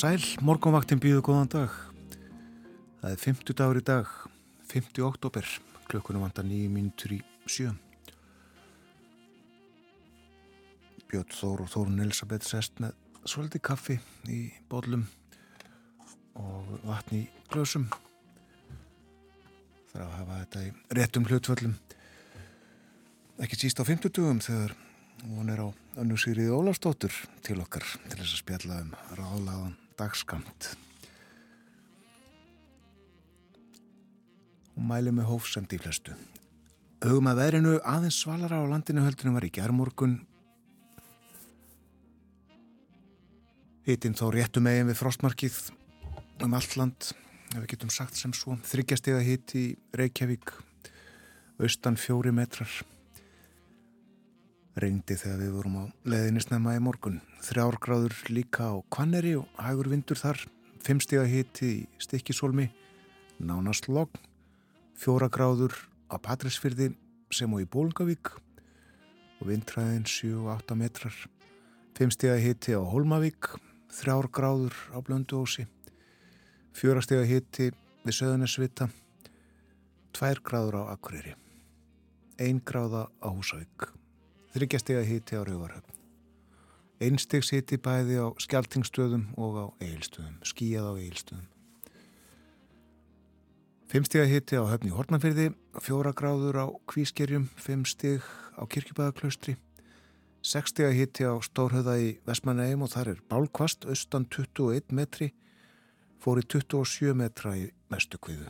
sæl, morgunvaktin býðu góðan dag. Það er 50 dagur í dag, 50 oktober, mínutur í sjö. Björn Þór og Þórun Elisabeth sest með svolítið kaffi í bólum og vatni í glösum. Það er að hafa þetta í réttum hlutvöllum. Ekki síst á 50 dugum þegar hún er á önnu Sýrið Ólafstóttur til okkar til þess að spjalla um ráðlaðan dagskamt. Hún mæli með hófsamt í flestu. Hugum að verinu aðeins svalara á landinu höldunum var í gerðmorgun. Hittinn þá réttum eigin við frostmarkið um allt land, ef við getum sagt sem svo. Þryggjastega hitt í Reykjavík, austan fjóri metrar. Reyndi þegar við vorum á leðinni snemma í morgun. Þrjárgráður líka á Kvanneri og hægur vindur þar. Fimmstega hitti í Stikkisólmi, nánast logg. Fjóragráður á Patræsfyrði sem og í Bólungavík og vindræðin 7-8 metrar. Fimmstega hitti á Holmavík, þrjárgráður á Blönduósi. Fjórastega hitti við Söðunarsvita, tvær gráður á Akureyri. Ein gráða á Húsavík þryggjastega hiti á Rauvarhöfn. Einstegs hiti bæði á skjaltingstöðum og á eilstöðum, skíjað á eilstöðum. Fimmstega hiti á höfni Hortnafyrði, fjóra gráður á Kvískerjum, fimm stig á Kirkjubæðaklaustri, sekstega hiti á Stórhauða í Vestmanægum og þar er bálkvast, austan 21 metri, fóri 27 metra í mestu kviðu.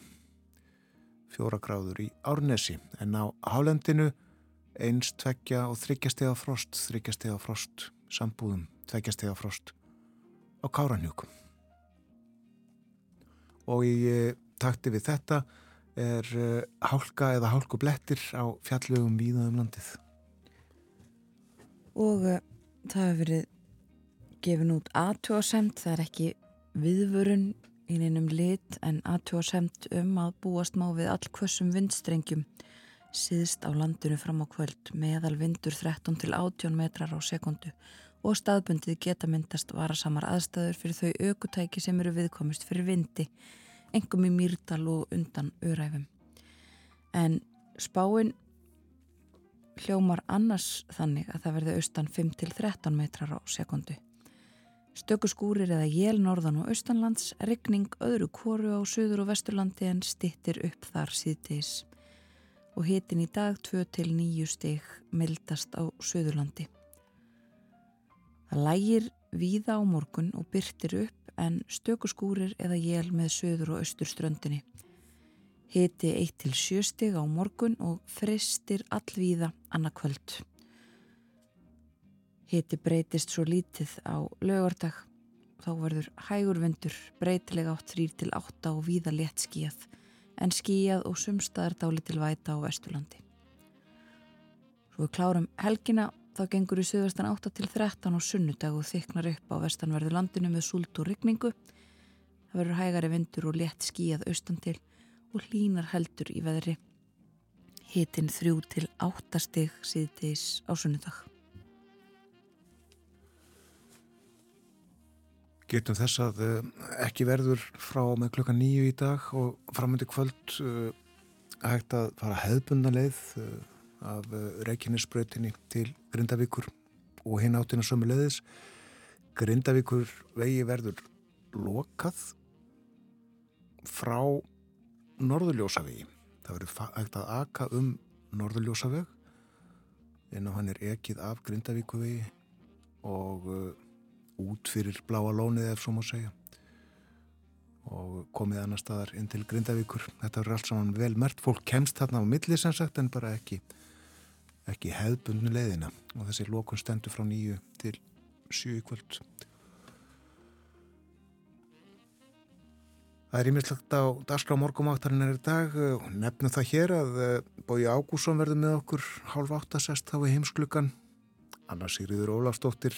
Fjóra gráður í Árnesi, en á Hálendinu eins, tveggja og þryggjastega frost, þryggjastega frost, sambúðum, tveggjastega frost á Káranjúkum. Og í eh, takti við þetta er eh, hálka eða hálkublettir á fjallögum víðaðum landið. Og uh, það hefur verið gefin út aðtjóðasemt, það er ekki viðvörun í neinum lit en aðtjóðasemt um að búast má við allkvössum vindstrengjum síðst á landinu fram á kvöld meðal vindur 13 til 18 metrar á sekundu og staðbundið geta myndast varasamar aðstæður fyrir þau aukutæki sem eru viðkomist fyrir vindi, engum í mýrdal og undan öræfum. En spáinn hljómar annars þannig að það verði austan 5 til 13 metrar á sekundu. Stökuskúrir eða jél norðan og austanlands, regning öðru kóru á söður og vesturlandi en stittir upp þar síðdeis og hitin í dag 2-9 stig mildast á Suðurlandi. Það lægir víða á morgun og byrtir upp en stökuskúrir eða jél með söður og austur ströndinni. Hiti 1-7 stig á morgun og fristir allvíða annarkvöld. Hiti breytist svo lítið á lögardag. Þá verður hægur vindur breytilega átt 3-8 og víða létt skíjað en skíjað og sumstaðar dáli til væta á Vesturlandi. Svo við klárum helgina þá gengur í söðvestan 8 til 13 og sunnudag og þyknar upp á vestanverðu landinu með súlt og rigningu. Það verður hægari vindur og létt skíjað austan til og hlínar heldur í veðri. Hitin 3 til 8 stig síðdeis á sunnudag. Getum þess að uh, ekki verður frá með klukka nýju í dag og framöndi kvöld uh, hægt að fara hefðbunda leið uh, af Reykjanesbröðinni til Grindavíkur og hinn áttina sömu leiðis. Grindavíkur vegi verður lokað frá Norðurljósavegi. Það verður hægt að aka um Norðurljósaveg en á hann er ekið af Grindavíkuvegi og út fyrir bláa lónið ef svo má segja. Og komið annar staðar inn til Grindavíkur. Þetta verður allt saman vel mert fólk kemst þarna á milli sem sagt en bara ekki ekki hefðbundnu leiðina. Og þessi lókun stendur frá nýju til sjú í kvöld. Það er ímislegt á dagskrá morgumáttarinn er í dag. Og nefnum það hér að eh, Bói Ágússon verður með okkur hálf áttasest þá í heimsklukan Anna Sigriður Ólafsdóttir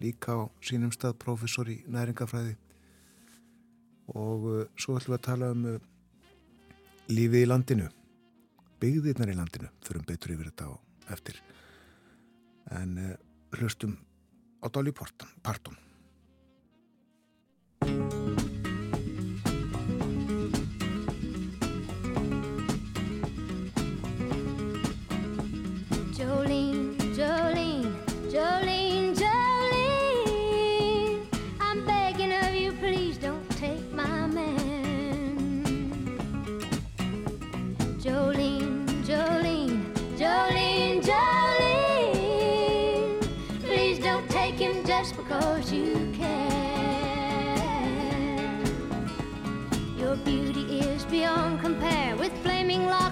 líka á sínum stað profesor í næringafræði og uh, svo ætlum við að tala um uh, lífið í landinu. Byggðirnar í landinu fyrir um betur yfir þetta á eftir. En uh, hlustum á Dolly Parton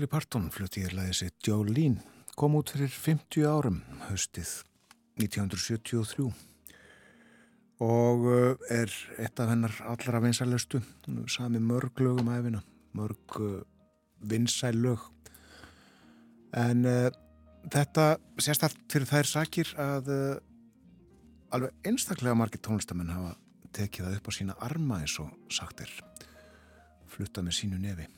Dolly Parton flutti í lagið sitt Jolene, kom út fyrir 50 árum, haustið 1973 og uh, er eitt af hennar allra vinsælustu, sami mörg lögum æfina, mörg uh, vinsæl lög. En uh, þetta sést allt fyrir þær sakir að uh, alveg einstaklega margir tónlistamenn hafa tekið það upp á sína arma eins og sagt er, flutta með sínu nefi.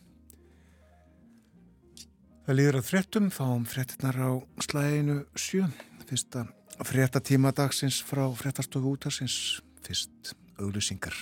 Það líður að fréttum, fáum fréttinar á slæginu sjö, fyrsta fréttatíma dagsins frá fréttastofu útarsins, fyrst auglýsingar.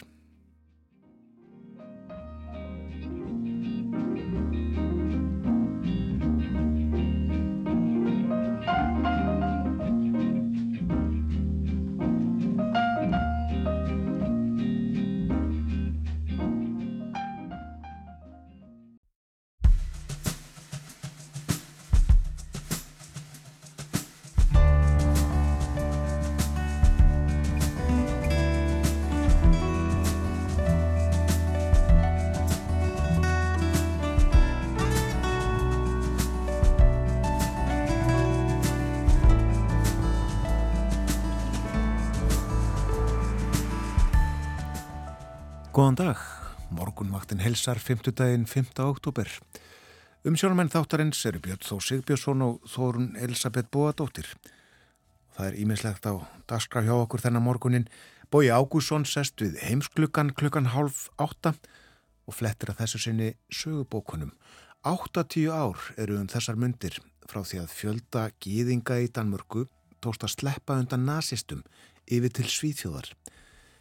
Góðan dag, morgunvaktin helsar 5. daginn 5. oktober. Umsjónumenn þáttarins eru Björn Þó Sigbjörnsson og Þórun Elisabeth Bóadóttir. Það er ímislegt á daskra hjá okkur þennan morgunin. Bói Ágússon sest við heimsklukkan klukkan hálf átta og flettir að þessu sinni sögubókunum. 80 ár eru um þessar myndir frá því að fjölda gýðinga í Danmörku tókst að sleppa undan nazistum yfir til Svíþjóðar.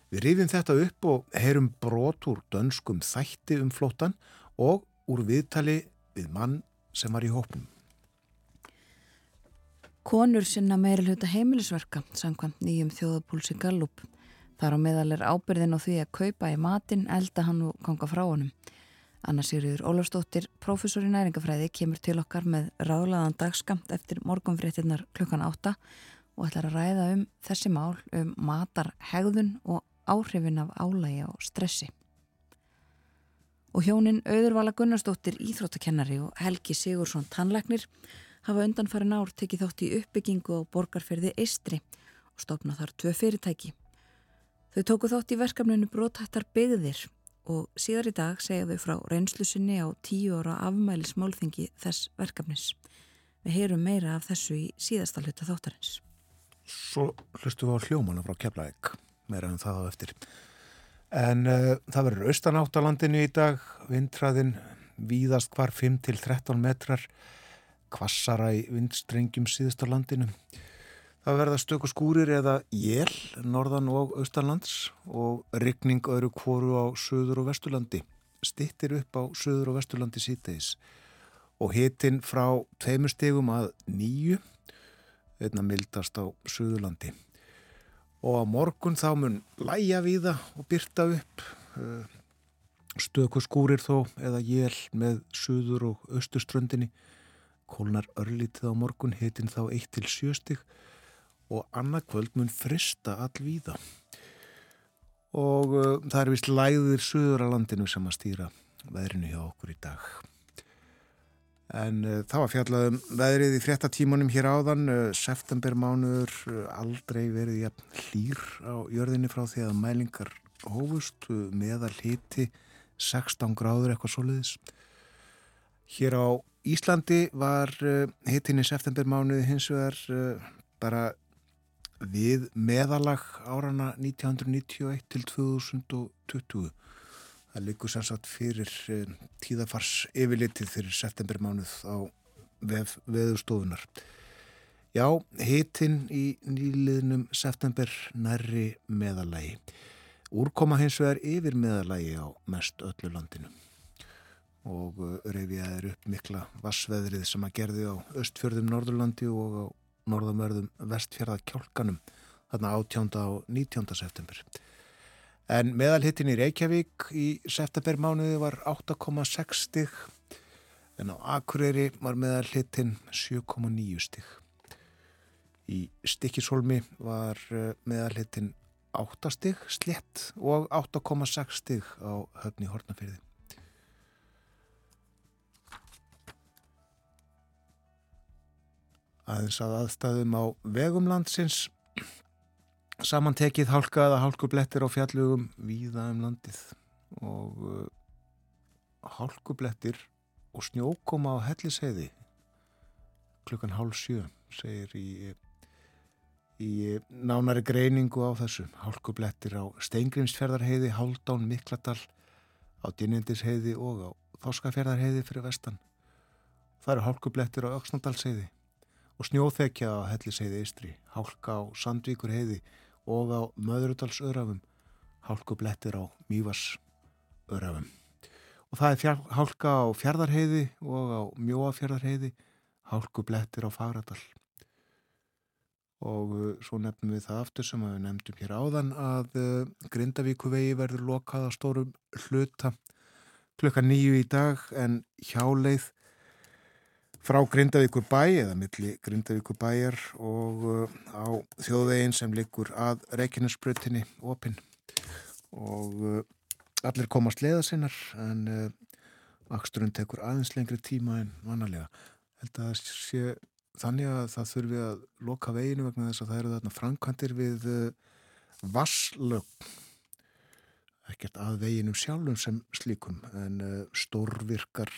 Við rifjum þetta upp og heyrum brot úr dönskum þætti um flóttan og úr viðtali við mann sem var í hópnum. Konur sinna meiri hluta heimilisverka, samkvæmt nýjum þjóðapúlsi Gallup. Þar á meðal er ábyrðin á því að kaupa í matinn, elda hann og ganga frá honum. Anna Sigriður Ólafsdóttir, professor í næringafræði, kemur til okkar með ráðlaðan dagskamt eftir morgunfréttinnar klukkan átta og ætlar að ræða um þessi mál, um matarhegðun og áhrifin af álægi og stressi. Og hjónin Auðurvala Gunnarsdóttir Íþróttakennari og Helgi Sigursson Tannleiknir hafa undanfærin ár tekið þátt í uppbyggingu og borgarferði Eistri og stofna þar tvö fyrirtæki. Þau tóku þátt í verkefninu Brótættar byggðir og síðar í dag segja þau frá reynslusinni á tíu ára afmælis málþingi þess verkefnis. Við heyrum meira af þessu í síðasta hluta þáttarins. Svo hlustum við á hljómana frá Keflavík, meira en það á eftir. En uh, það verður austanátt á landinu í dag, vindræðin víðast hvar 5-13 metrar, kvassara í vindstrengjum síðust á landinu. Það verða stöku skúrir eða jél, norðan og austanlands og ryggning öðru kvoru á söður og vesturlandi. Stittir upp á söður og vesturlandi síðdeis og hitin frá tveimur stegum að nýju, einna mildast á söðurlandi og á morgun þá mun læja við það og byrta upp eh, stöku skúrir þó eða jél með suður og austuströndinni kólnar örlítið á morgun hitin þá 1-7 stig og annarkvöld mun frista all við það og uh, það er vist læðir suður að landinu sem að stýra veðrinu hjá okkur í dag En uh, það var fjallaðum veðrið í fréttatímanum hér áðan, uh, septembermánuður, uh, aldrei verið jafn hlýr á jörðinni frá því að mælingar hófust, meðal hiti 16 gráður eitthvað soliðis. Hér á Íslandi var hitin í septembermánuði hins vegar bara við meðalag árana 1991 til 2020. Það likur sannsagt fyrir eh, tíðafars yfirlitið fyrir septembermánuð á vef, veðustofunar. Já, hitin í nýliðnum september nærri meðalagi. Úrkoma hins vegar yfir meðalagi á mest öllu landinu og eh, reyfið er upp mikla vassveðrið sem að gerði á östfjörðum Norðurlandi og á norðamörðum vestfjörðakjálkanum þarna 18. og 19. september. En meðalhittin í Reykjavík í septembermánuði var 8,6 stig en á Akureyri var meðalhittin 7,9 stig. Í Stikisholmi var eh, meðalhittin 8 stig slett og 8,6 stig á höfni Hortnafyrði. Aðeins að aðstæðum á vegumlandsins samantekið hálkaða hálkublettir á fjallugum víða um landið. Og uh, hálkublettir og snjókoma á helliseiði klukkan hálf sjö segir í, í nánari greiningu á þessu. Hálkublettir á Steingrimsfjörðarheiði Haldán Mikladal á Dynendisheiði og á Þorskafjörðarheiði fyrir vestan. Það eru hálkublettir á Öksnadalsheiði og snjóþekja á helliseiði Ístri hálka á Sandvíkurheiði og á Möðrudalsörafum hálkublettir á Mývarsörafum og það er fjár, hálka á Fjardarheiði og á Mjóafjardarheiði hálkublettir á Fagradal. Og uh, svo nefnum við það aftur sem við nefndum hér áðan að uh, Grindavíkuvegi verður lokað á stórum hluta klukka nýju í dag en hjáleið frá Grindavíkur bæ eða milli Grindavíkur bæjar og uh, á þjóðveginn sem liggur að Reykjanesbrutinni opinn. Og uh, allir komast leiða sinnar en uh, aksturinn tekur aðeins lengri tíma en vanalega. Sé þannig að það þurfi að loka veginu vegna þess að það eru þarna framkvæmdir við vasslögn ekkert að veginum sjálfum sem slíkum en stórvirkar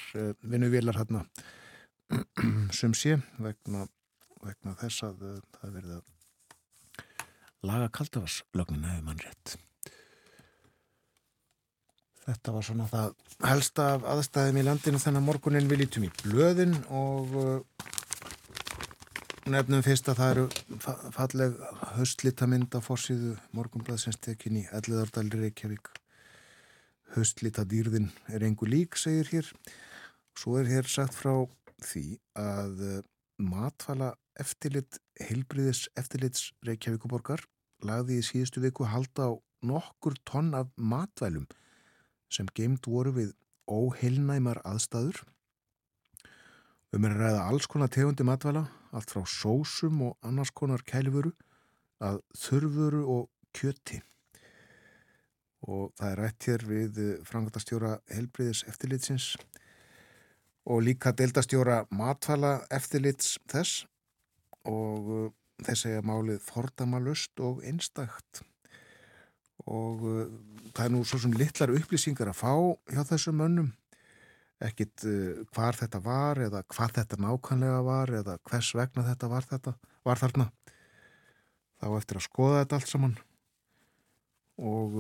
vinnuvilar hérna sem sé vegna, vegna þess að uh, það verði að laga kaldavaslögnin hefur mann rétt. Þetta var svona það helsta af aðstæðum í landinu þennan morgunin við lítum í blöðin og uh, nefnum fyrst að það eru falleg höstlítamynd á fórsíðu morgunblæðsins tekin í Elliðardalri Reykjavík. Höstlítadýrðin er engu lík, segir hér. Svo er hér sagt frá því að eh, matfala eftirlit, heilbriðis eftirlits Reykjavíkuborgar lagði í síðustu viku halda á nokkur tonn af matvælum sem geimt voru við óheilnæmar aðstæður. Um er að ræða alls konar tegundi matvæla, allt frá sósum og annars konar kælifuru að þurfuru og kjöti. Og það er rætt hér við frangandastjóra heilbriðis eftirlitsins og líka deildastjóra matfala eftirlits þess. Og uh, þess að málið fordamalust og einstakt. Og uh, það er nú svo sem litlar upplýsingar að fá hjá þessum mönnum. Ekkit uh, hvar þetta var eða hvað þetta nákvæmlega var eða hvers vegna þetta var þetta var þarna. Þá eftir að skoða þetta allt saman. Og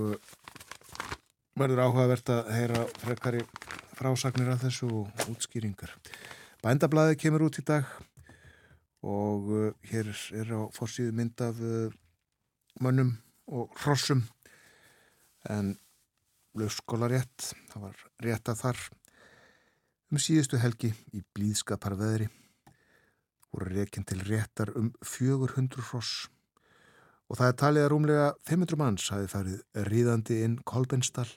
verður áhugavert að heyra frekari frásagnir af þessu og útskýringar. Bændablaði kemur út í dag og uh, hér er á fórsíðu mynd af uh, mönnum og hrossum. En lögskóla rétt, það var rétt að þar um síðustu helgi í blíðskapar veðri voru reikinn til réttar um 400 hross. Og það er talið að rúmlega 500 manns hafi farið ríðandi inn Kolbensdal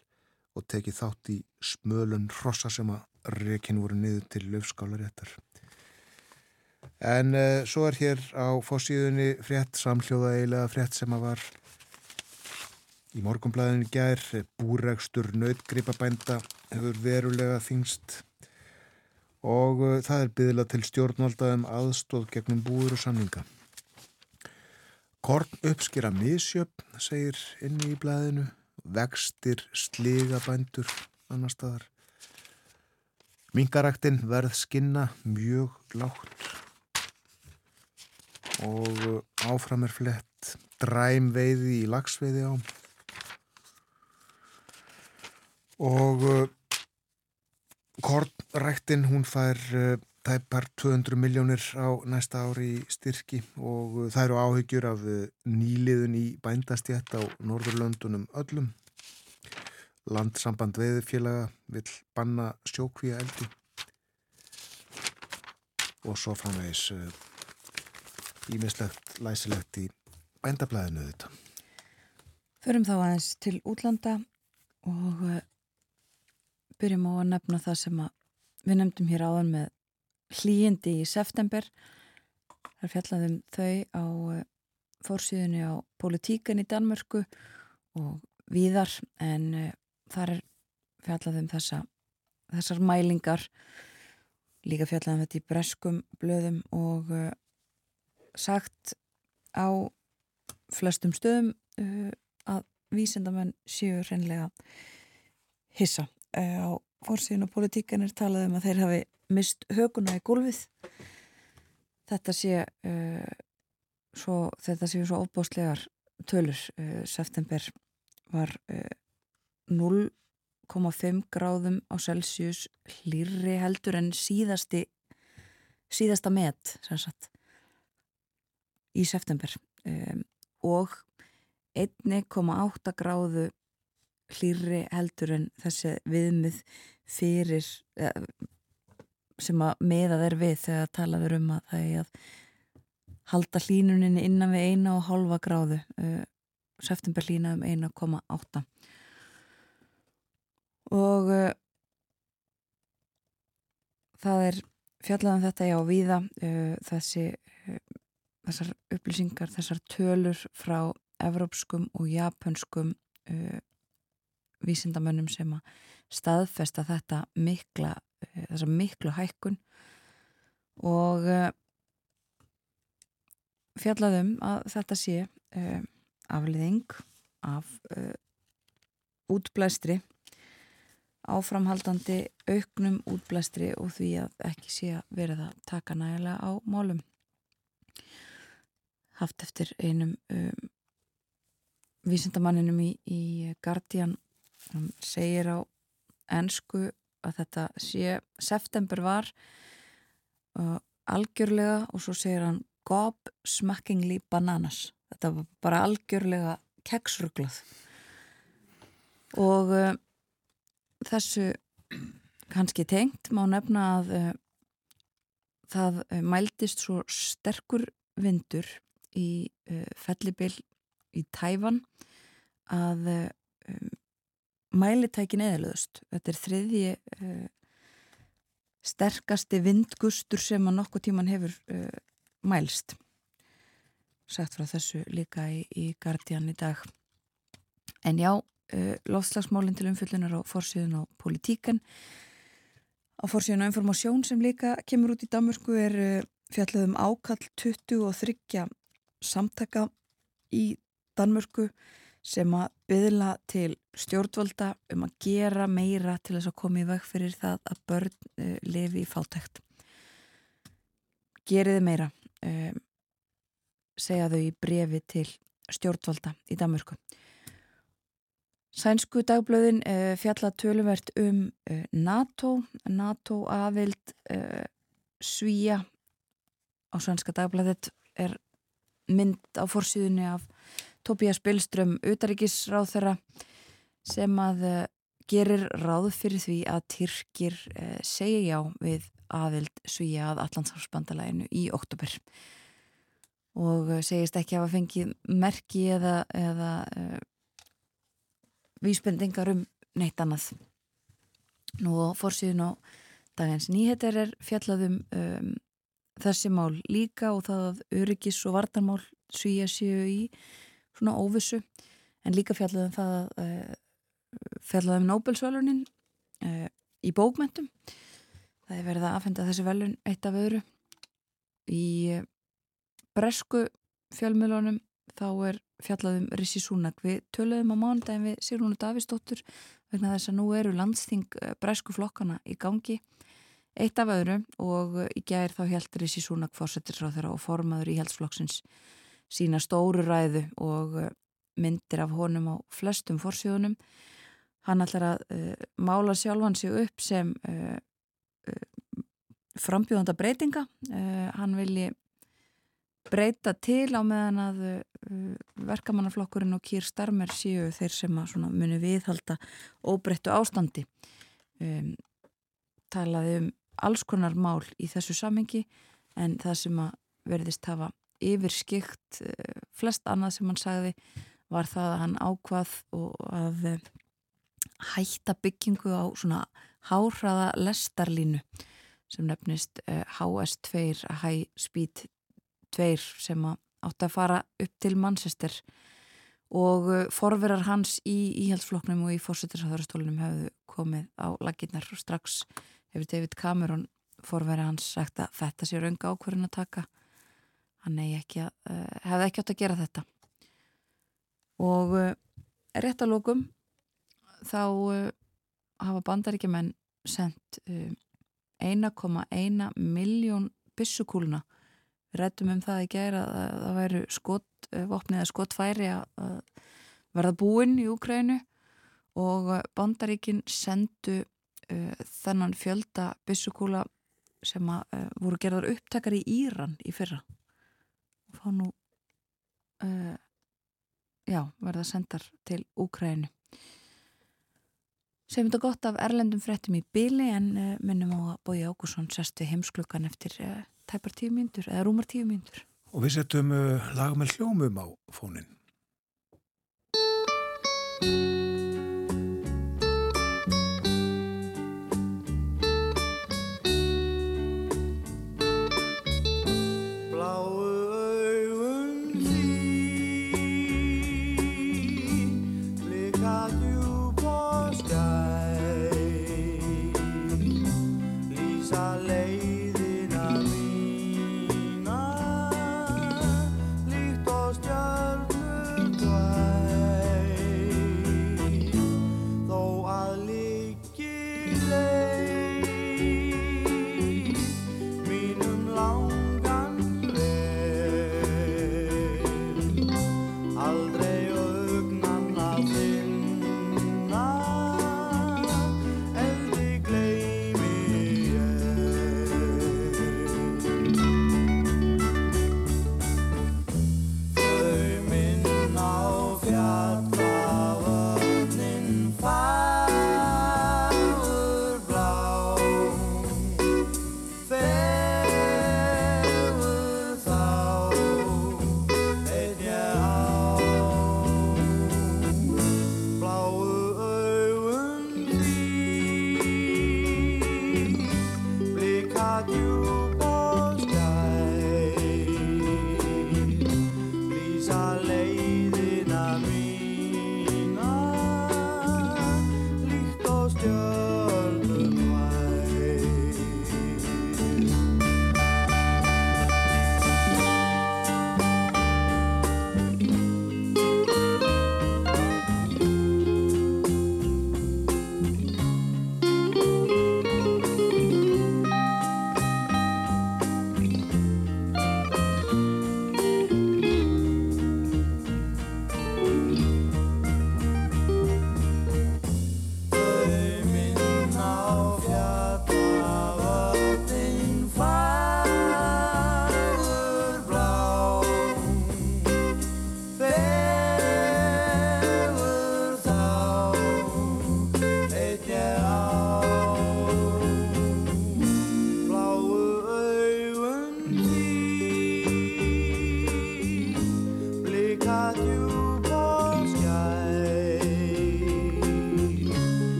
og tekið þátt í smölun hrossa sem að reikinn voru niður til löfskálaréttar. En uh, svo er hér á fórsíðunni frétt, samhljóða eiginlega frétt sem að var í morgumblæðinu gær, búregstur nötgripabænda hefur verulega þingst og uh, það er byggðila til stjórnvalda um aðstóð gegnum búður og samninga. Korn uppskýra misjöfn, segir inni í blæðinu, vextir, sligabændur, annar staðar. Mingaræktinn verð skinna mjög lágt og uh, áfram er flett dræmveiði í lagsveiði á og uh, Kornræktin hún fær uh, tæpar 200 miljónir á næsta ári í styrki og uh, það eru áhyggjur af uh, nýliðun í bændastjætt á Norðurlöndunum öllum. Landsamband veðurfélaga vil banna sjókvíja eldi og svo framvegis ímislegt læsilegt í bændablaðinu þetta. Förum þá aðeins til útlanda og byrjum á að nefna það sem við nefndum hér áðan með hlýjindi í september. Það er fjallaðum þau á eh, fórsíðunni á politíkan í Danmörku og víðar en uh, þar er fjallaðum þessa, þessar mælingar líka fjallaðum þetta í breskum blöðum og uh, sagt á flestum stöðum að vísendamenn séu reynlega hissa Eh, á fórsíðun og politíkan er talað um að þeir hafi mist höguna í gólfið. Þetta sé uh, svo, þetta séu svo ofbóstlegar tölur. Uh, september var uh, 0,5 gráðum á Celsius hlýrri heldur en síðasti síðasta met sagt, í september. Um, og 1,8 gráðu hlýri heldur en þessi viðmið fyrir sem að meða þeir við þegar talaður um að það er að halda hlínuninni innan við eina og halva gráðu september hlína um 1,8 og uh, það er fjallaðan þetta já víða uh, þessi uh, þessar upplýsingar, þessar tölur frá evrópskum og japanskum vísindamönnum sem að staðfesta þetta mikla, þessa miklu hækkun. Og uh, fjallaðum að þetta sé uh, afliðing af útblæstri áframhaldandi auknum útblæstri og því að ekki sé að verða að taka nægilega á málum. Haft eftir einum um, vísindamanninum í, í Guardian. Hann segir á ennsku að þetta sé september var uh, algjörlega og svo segir hann gob smackingly bananas. Þetta var bara algjörlega keksruglað. Og uh, þessu kannski tengt má nefna að uh, það uh, mæltist svo sterkur vindur í uh, fellibill í Tæfan að um, mælitækin eðalöðust. Þetta er þriðji uh, sterkasti vindgustur sem að nokkuð tíman hefur uh, mælst. Sagt frá þessu líka í, í Guardian í dag. En já, uh, loftslagsmálinn til umfyllunar á fórsíðun og politíkan. Á fórsíðun og informasjón sem líka kemur út í Danmörku er fjallið um ákall 23 samtaka í Danmörku sem að byðla til stjórnvalda um að gera meira til þess að koma í veg fyrir það að börn uh, lifi í fátækt. Geriði meira, um, segja þau í brefi til stjórnvalda í Danmörku. Sænsku dagblöðin uh, fjalla töluvert um uh, NATO, NATO aðvild svíja á svenska dagblæðit er mynd á forsýðunni af Tobias Billström, utaríkisráð þeirra sem að gerir ráð fyrir því að Tyrkir segja já við aðvild svíja að Allandsháfsbandalæginu í oktober og segist ekki að hafa fengið merki eða, eða vísbendingar um neitt annað. Nú á fórsíðun á dagins nýheter er fjallaðum um, þessi mál líka og það að öryggis og vartarmál svíja séu í svona óvissu en líka fjallaðum það að uh, fjallaðum Nobel-svalunin uh, í bókmentum. Það er verið að aðfenda þessi velun eitt af öðru. Í bresku fjölmjölunum þá er fjallaðum Rissi Súnak. Við töluðum á mánudagin við Sigrúnu Davísdóttur vegna þess að nú eru landsting eh, bresku flokkana í gangi eitt af öðru og eh, í gæðir þá held Rissi Súnak fórsettisráð þeirra og formaður í heldsflokksins sína stóru ræðu og eh, myndir af honum á flestum fórsjónum. Hann ætlar að uh, mála sjálfan sig upp sem uh, uh, frambjóðanda breytinga. Hann vilji breyta til á meðan að verkamannaflokkurinn og Kýr Starmer séu þeir sem að muni viðhalda óbreyttu ástandi um, talaði um alls konar mál í þessu samhengi en það sem að verðist hafa yfirskikt uh, flest annað sem hann sagði var það að hann ákvað og að uh, hætta byggingu á svona háhraða lestarlínu sem nefnist HS2 High Speed tveir sem átti að fara upp til Manchester og forverar hans í íhaldsfloknum og í fórsettirsháðarstólunum hefðu komið á laginnar og strax hefur David Cameron forverið hans sagt að þetta sé raunga ákverðin að taka hann ekki að, hefði ekki átt að gera þetta. Og uh, rétt að lókum þá uh, hafa bandaríkjumenn sendt 1,1 miljón bissukúluna Við rættum um það í gæra að það væru skotvopnið eða skotfæri að verða búinn í Úkrænu og bandaríkin sendu þennan fjölda byssukúla sem voru gerðar upptakar í Íran í fyrra fá nú uh, já, verða sendar til Úkrænu Segjum þetta gott af erlendum fréttum í byli en uh, minnum á að Bói Ágússon sest við heimsklukkan eftir uh, tæpar tíu myndur eða rúmar tíu myndur. Og við setjum uh, lag með hljómum á fónin.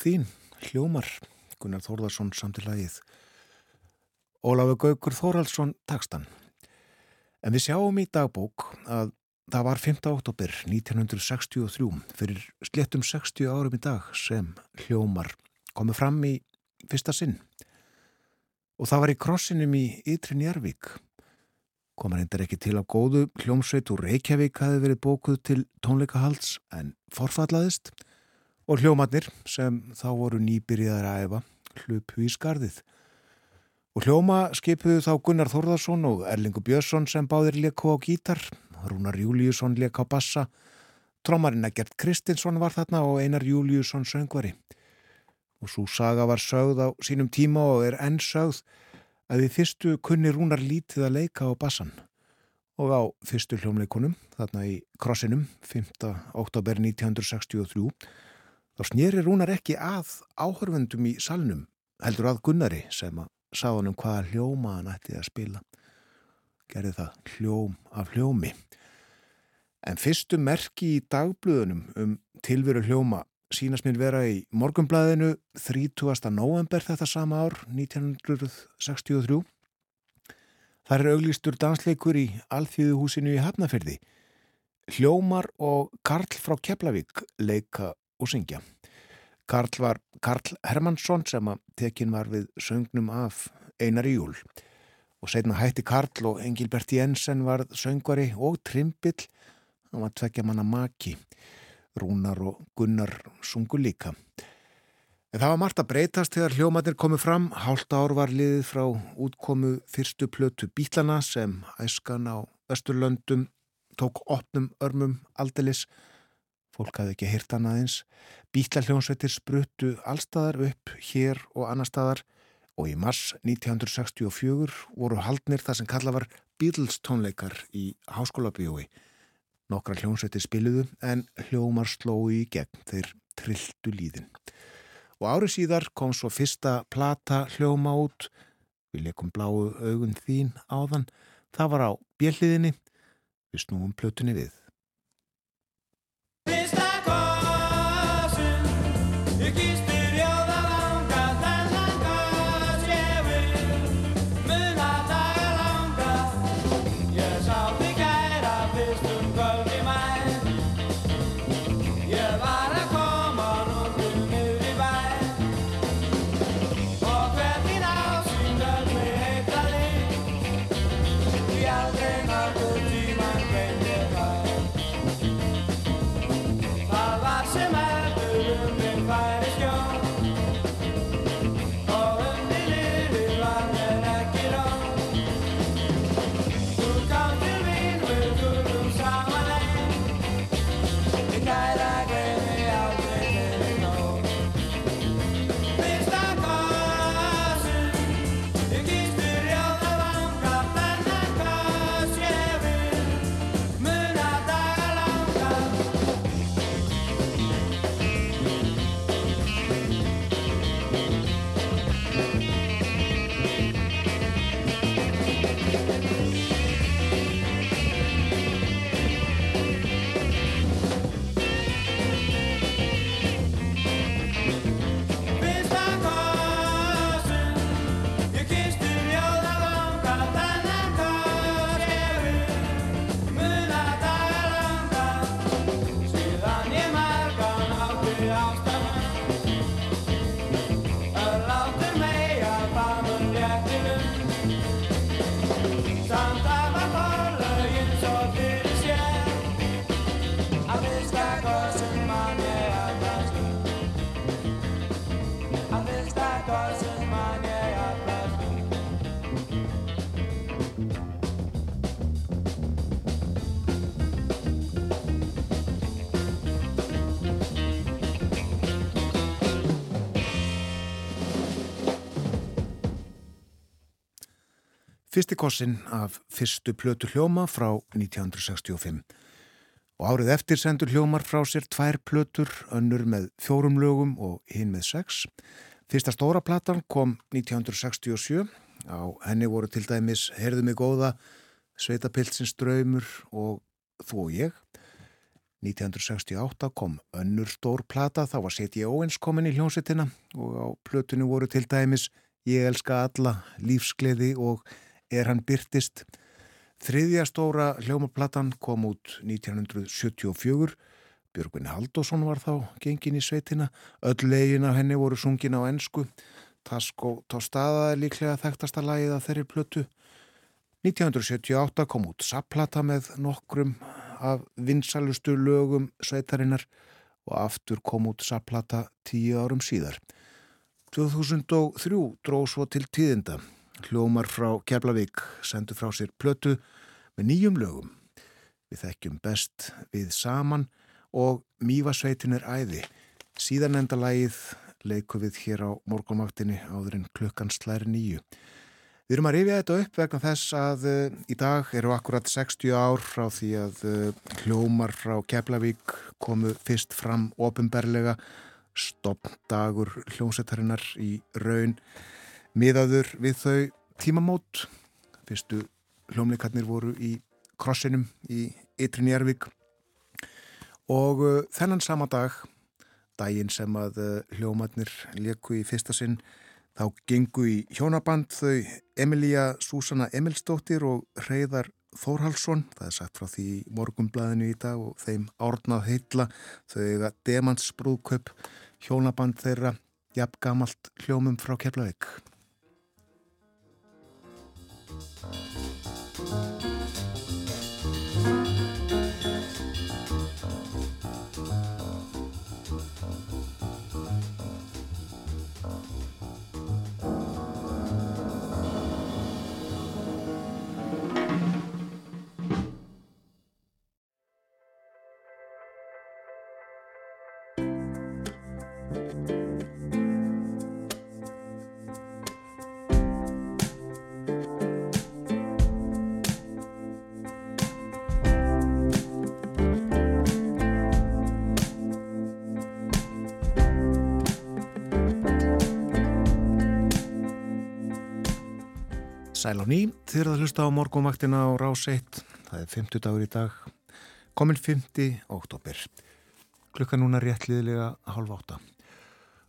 Þín, hljómar, Gunnar Þórðarsson samtilagið. Ólafur Gaugur Þóraldsson takstan. En við sjáum í dagbók að það var 5. oktober 1963 fyrir slettum 60 árum í dag sem hljómar komið fram í fyrsta sinn. Og það var í krossinum í Ytri Njarvík. Komar hendur ekki til á góðu, hljómsveit úr Reykjavík hafi verið bókuð til tónleikahalds en forfallaðist og hljómatnir sem þá voru nýbyrjaðar að efa hlupu í skarðið. Og hljóma skipuðu þá Gunnar Þórðarsson og Erlingu Björnsson sem báðir leku á gítar, Rúnar Júliusson leku á bassa, trommarinn Egert Kristinsson var þarna og Einar Júliusson söngvari. Og svo saga var sögð á sínum tíma og er enn sögð að við fyrstu kunni Rúnar lítið að leika á bassan. Og á fyrstu hljómleikunum, þarna í krossinum, 5. oktober 1963, þá snýri Rúnar ekki að áhörfundum í salnum, heldur að Gunnari sem að sá hann um hvaða hljóma hann ætti að spila. Gerði það hljóm af hljómi. En fyrstu merki í dagblöðunum um tilveru hljóma sínast mér vera í morgumblæðinu 30. november þetta sama ár, 1963. Það er auglýstur dansleikur í Alþjóðuhúsinu í Hafnafyrði. Hljómar og Karl frá Keflavík leika og syngja. Karl var Karl Hermansson sem að tekin var við söngnum af Einar júl. Og setna hætti Karl og Engilbert Jensen var söngvari og trimbill. Hann var tvekja manna maki. Rúnar og Gunnar sungu líka. En það var margt að breytast þegar hljómatir komið fram. Hálft ár var liðið frá útkomu fyrstu plötu Bílana sem æskan á Östurlöndum tók opnum örmum aldelis fólk hafði ekki hýrt hann aðeins. Bítlarhljónsveitir spruttu allstaðar upp hér og annar staðar og í mars 1964 voru haldnir það sem kalla var Beatles tónleikar í háskóla bíói. Nokkra hljónsveitir spiluðu en hljómar slói í gegn þeir trilltu líðin. Og árið síðar kom svo fyrsta plata hljóma út, við leikum bláu augun þín áðan, það var á bjelliðinni, við snúum plötunni við. Kossin af fyrstu plötu hljóma frá 1965 og árið eftir sendur hljómar frá sér tvær plötur, önnur með fjórum lögum og hinn með sex. Fyrsta stóra platan kom 1967, á henni voru til dæmis Herðu mig góða, Sveitapilsins draumur og Þú og ég. 1968 kom önnur stór plata, þá var Seti Óens komin í hljónsettina og á plötunni voru til dæmis Ég elska alla, Lífsgleði og Er hann byrtist. Þriðja stóra hljómaplatan kom út 1974. Björgvin Haldásson var þá gengin í sveitina. Öll legin af henni voru sungin á ennsku. Tasko Tostada er líklega þekktasta lagið að þeirri plötu. 1978 kom út Sapplata með nokkrum af vinsalustu lögum sveitarinnar og aftur kom út Sapplata tíu árum síðar. 2003 dróð svo til tíðinda. Hljómar frá Keflavík sendu frá sér plötu með nýjum lögum. Við þekkjum best við saman og Mývasveitin er æði. Síðan enda lagið leiku við hér á morgunmaktinni áður en klukkan slæri nýju. Við erum að rifja þetta upp vegna þess að uh, í dag eru akkurat 60 ár frá því að uh, hljómar frá Keflavík komu fyrst fram ofinberlega stoppdagur hljómsættarinnar í raun miðaður við þau tímamót. Fyrstu hljómleikarnir voru í krossinum í Ytrin Jærvík og uh, þennan sama dag, daginn sem að hljómarnir leku í fyrsta sinn Þá gengu í hjónaband þau Emilia Súsanna Emilsdóttir og Reyðar Þórhalsson, það er sagt frá því morgumblæðinu í dag og þeim árnað heitla, þau eiga demansbrúðköp hjónaband þeirra jafn gamalt hljómum frá Keflavík. Uh... Sæl á ný, þið erum að hlusta á morgumvaktina á rás 1, það er 50 dagur í dag, komin 50. oktober. Klukka núna réttliðilega halv átta.